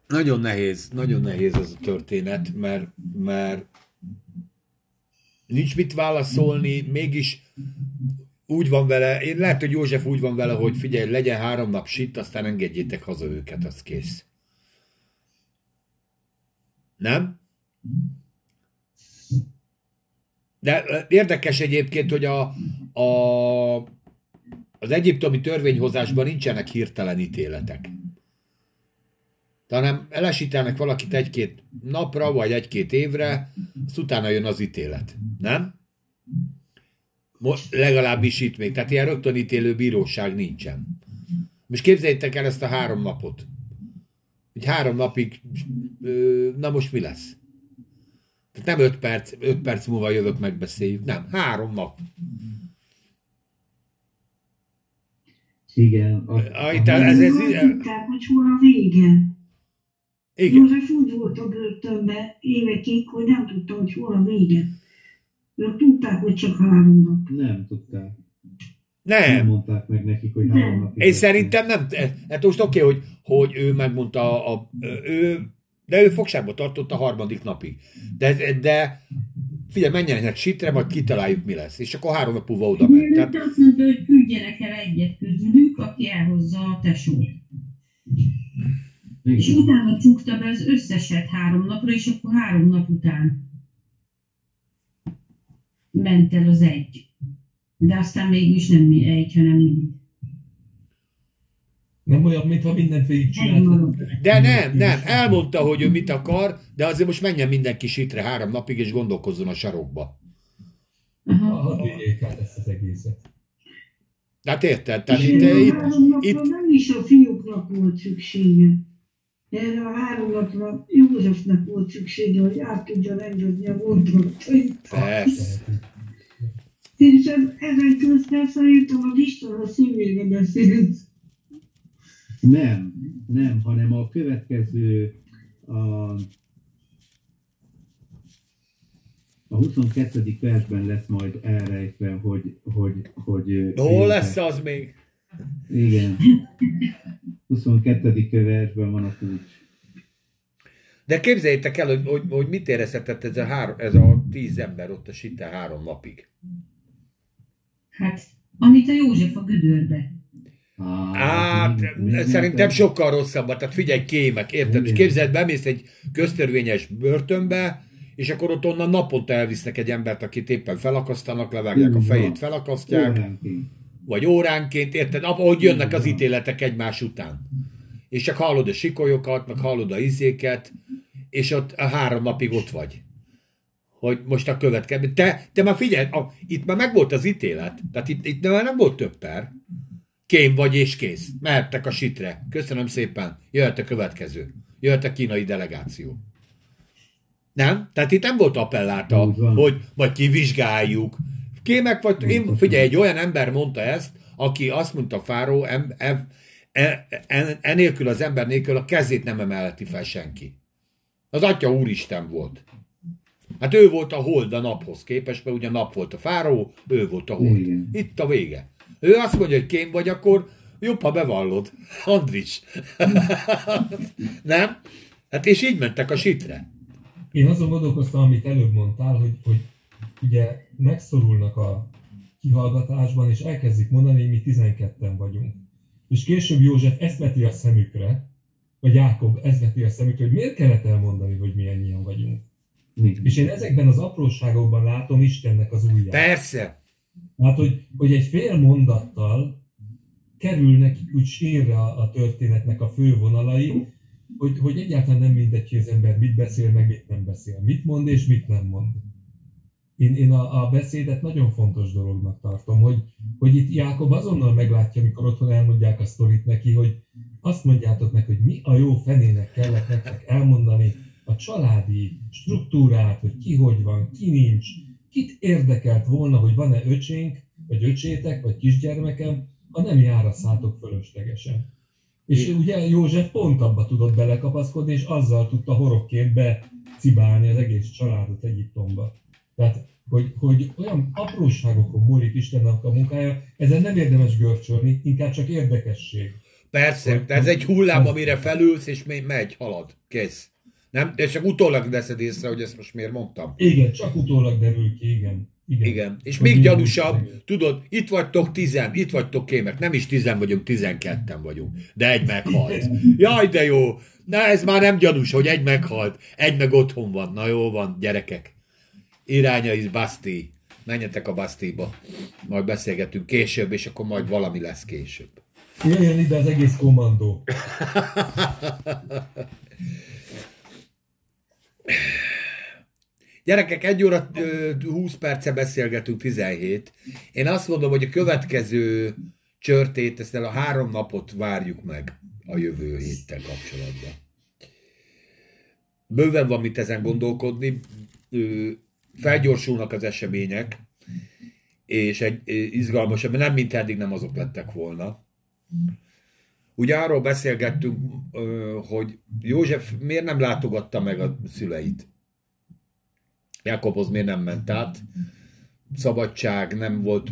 Nagyon nehéz, nagyon nehéz ez a történet, mert, mert nincs mit válaszolni, mégis úgy van vele, én lehet, hogy József úgy van vele, hogy figyelj, legyen három nap sit, aztán engedjétek haza őket, az kész. Nem? De érdekes egyébként, hogy a, a, az egyiptomi törvényhozásban nincsenek hirtelen ítéletek hanem elesítenek valakit egy-két napra, vagy egy-két évre, azt utána jön az ítélet. Nem? Most legalábbis itt még. Tehát ilyen rögtön ítélő bíróság nincsen. Most képzeljétek el ezt a három napot. Hogy három napig, na most mi lesz? Tehát nem öt perc, öt perc múlva jövök, megbeszéljük. Nem, három nap. Igen. A, a, a, ez, ez, ez, tudták, hogy hol a vége. Igen. József úgy volt a börtönben évekig, hogy nem tudta, hogy hol a vége. Ők tudták, hogy csak három nap. Nem tudták. Nem. Nem mondták meg nekik, hogy három nap. Én szerintem nem. Hát most oké, okay, hogy, hogy ő megmondta, a, a, ő, de ő fogságba tartott a harmadik napig. De, de figyelj, menjenek sitre, majd kitaláljuk, mi lesz. És akkor három nap múlva oda ment. Tehát... Azt mondta, hogy küldjenek el egyet közülük, aki elhozza a tesót. És utána csukta be az összeset három napra, és akkor három nap után ment el az egy. De aztán mégis nem egy, hanem mind. Nem olyan, mintha mindent végigcsinált. De nem, nem. Elmondta, hogy ő mit akar, de azért most menjen mindenki sitre három napig, és gondolkozzon a sarokba. Hadd vigyék át ezt az egészet. Hát érted? Tehát itt, itt, itt, nem is a fiúknak volt szüksége. Erre a három napra Józsefnek volt szüksége, hogy át tudja engedni a gondolatait. Persze. És ez, ezen közben szerintem a Isten a szívébe beszélt. Nem, nem, hanem a következő a, a 22. versben lesz majd elrejtve, hogy... hogy, hogy Hol lesz az még? Igen. 22. versben van a kulcs. De képzeljétek el, hogy, hogy, hogy mit érezhetett ez a, három, ez a tíz ember ott a sitte három napig. Hát, amit a József a gödörbe. Hát, szerintem sokkal rosszabb. Tehát figyelj, kémek, érted? És képzeld, bemész egy köztörvényes börtönbe, és akkor ott onnan naponta elvisznek egy embert, akit éppen felakasztanak, levágják a fejét, felakasztják. Óránként. Vagy óránként, érted? Ahogy jönnek az ítéletek egymás után. És csak hallod a sikolyokat, meg hallod a izéket, és ott a három napig ott vagy. Hogy most a következő. Te, te már figyelj, a, itt már megvolt az ítélet. Tehát itt, itt már nem volt több per. Kém vagy és kész. Mehettek a sitre. Köszönöm szépen. Jöhet a következő. Jöhet a kínai delegáció. Nem? Tehát itt nem volt appelláta, hogy majd kivizsgáljuk. Kémek vagy, én, figyelj, egy olyan ember mondta ezt, aki azt mondta Fáró, em, em, e, en, enélkül az ember nélkül a kezét nem emelheti fel senki. Az Atya Úristen volt. Hát ő volt a hold a naphoz képest, mert ugye a nap volt a fáró, ő volt a hold. Igen. Itt a vége. Ő azt mondja, hogy kém vagy, akkor jobb, ha bevallod. Andris. Nem? Hát és így mentek a sitre. Én azon gondolkoztam, amit előbb mondtál, hogy, hogy ugye megszorulnak a kihallgatásban, és elkezdik mondani, hogy mi 12-en vagyunk. És később József ezt veti a szemükre, vagy Jákob ezt veti a szemükre, hogy miért kellett elmondani, hogy mi ennyien vagyunk. Igen. És én ezekben az apróságokban látom Istennek az ujját. Persze. Hát, hogy, hogy egy fél mondattal kerül nekik úgy sírra a történetnek a fő vonalai, hogy, hogy egyáltalán nem mindegy, hogy az ember mit beszél, meg mit nem beszél. Mit mond és mit nem mond. Én, én a, a beszédet nagyon fontos dolognak tartom, hogy, hogy itt Jákob azonnal meglátja, amikor otthon elmondják a sztorit neki, hogy azt mondjátok meg, hogy mi a jó fenének kellett nektek elmondani a családi struktúrát, hogy ki hogy van, ki nincs, kit érdekelt volna, hogy van-e öcsénk, vagy öcsétek, vagy kisgyermekem, ha nem járaszátok fölöslegesen. És ugye József pont abba tudott belekapaszkodni, és azzal tudta horogként becibálni az egész családot Egyiptomba. Tehát, hogy, hogy olyan apróságokon múlik Istennek a munkája, ezen nem érdemes görcsölni, inkább csak érdekesség. Persze, de ez egy hullám, amire felülsz, és még megy, halad. Kész. Nem? És csak utólag veszed észre, hogy ezt most miért mondtam. Igen, csak utólag derül ki, igen. Igen. Igen. És Hogy még gyanúsabb, tudod, itt vagytok tizen, itt vagytok kémek, nem is tizen vagyunk, tizenketten vagyunk, de egy meghalt. Jaj, de jó! Na ez már nem gyanús, hogy egy meghalt, egy meg otthon van. Na jó van, gyerekek. Iránya is Basti. Menjetek a Bastiba. Majd beszélgetünk később, és akkor majd valami lesz később. Jöjjön ide az egész kommandó. Gyerekek, egy óra ö, 20 perce beszélgetünk, 17. Én azt mondom, hogy a következő csörtét, ezt el a három napot várjuk meg a jövő héttel kapcsolatban. Bőven van mit ezen gondolkodni, felgyorsulnak az események, és egy izgalmasabb, nem mint eddig nem azok lettek volna. Ugye arról beszélgettünk, hogy József miért nem látogatta meg a szüleit. Jakobhoz miért nem ment át? Szabadság, nem volt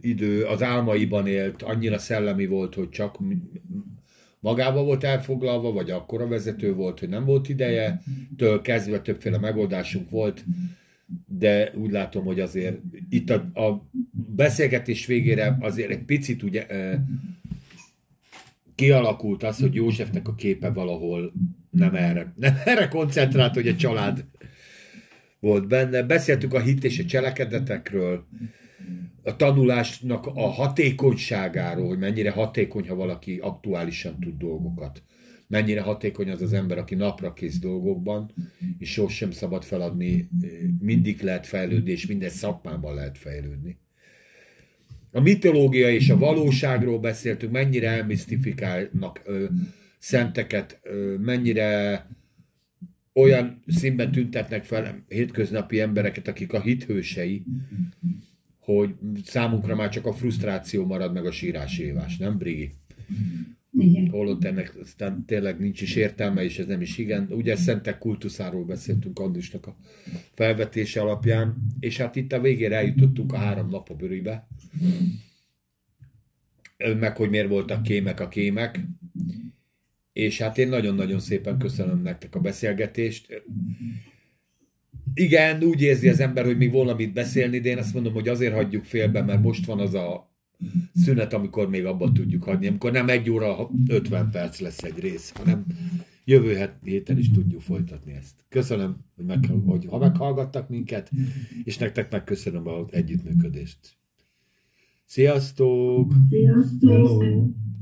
idő, az álmaiban élt, annyira szellemi volt, hogy csak magába volt elfoglalva, vagy akkora vezető volt, hogy nem volt ideje, től kezdve többféle megoldásunk volt, de úgy látom, hogy azért itt a, a beszélgetés végére azért egy picit ugye ö, kialakult az, hogy Józsefnek a képe valahol nem erre, nem erre koncentrált, hogy a család volt benne. Beszéltük a hit és a cselekedetekről, a tanulásnak a hatékonyságáról, hogy mennyire hatékony, ha valaki aktuálisan tud dolgokat. Mennyire hatékony az az ember, aki napra kész dolgokban, és sosem szabad feladni, mindig lehet fejlődni, és minden szakmában lehet fejlődni. A mitológia és a valóságról beszéltünk, mennyire elmisztifikálnak ö, szenteket, ö, mennyire olyan színben tüntetnek fel hétköznapi embereket, akik a hithősei, hogy számunkra már csak a frusztráció marad meg a sírás évás, nem Brigi? Igen. Holott ennek aztán tényleg nincs is értelme, és ez nem is igen. Ugye szentek kultuszáról beszéltünk Andrisnak a felvetése alapján, és hát itt a végére eljutottunk a három nap a bőribe. Meg, hogy miért voltak kémek a kémek. És hát én nagyon-nagyon szépen köszönöm nektek a beszélgetést. Igen, úgy érzi az ember, hogy még volna mit beszélni, de én azt mondom, hogy azért hagyjuk félbe, mert most van az a szünet, amikor még abban tudjuk hagyni, amikor nem egy óra 50 perc lesz egy rész, hanem jövő héten is tudjuk folytatni ezt. Köszönöm, hogy, meg, hogy ha meghallgattak minket, és nektek megköszönöm az együttműködést. Sziasztok! Sziasztok! Hello.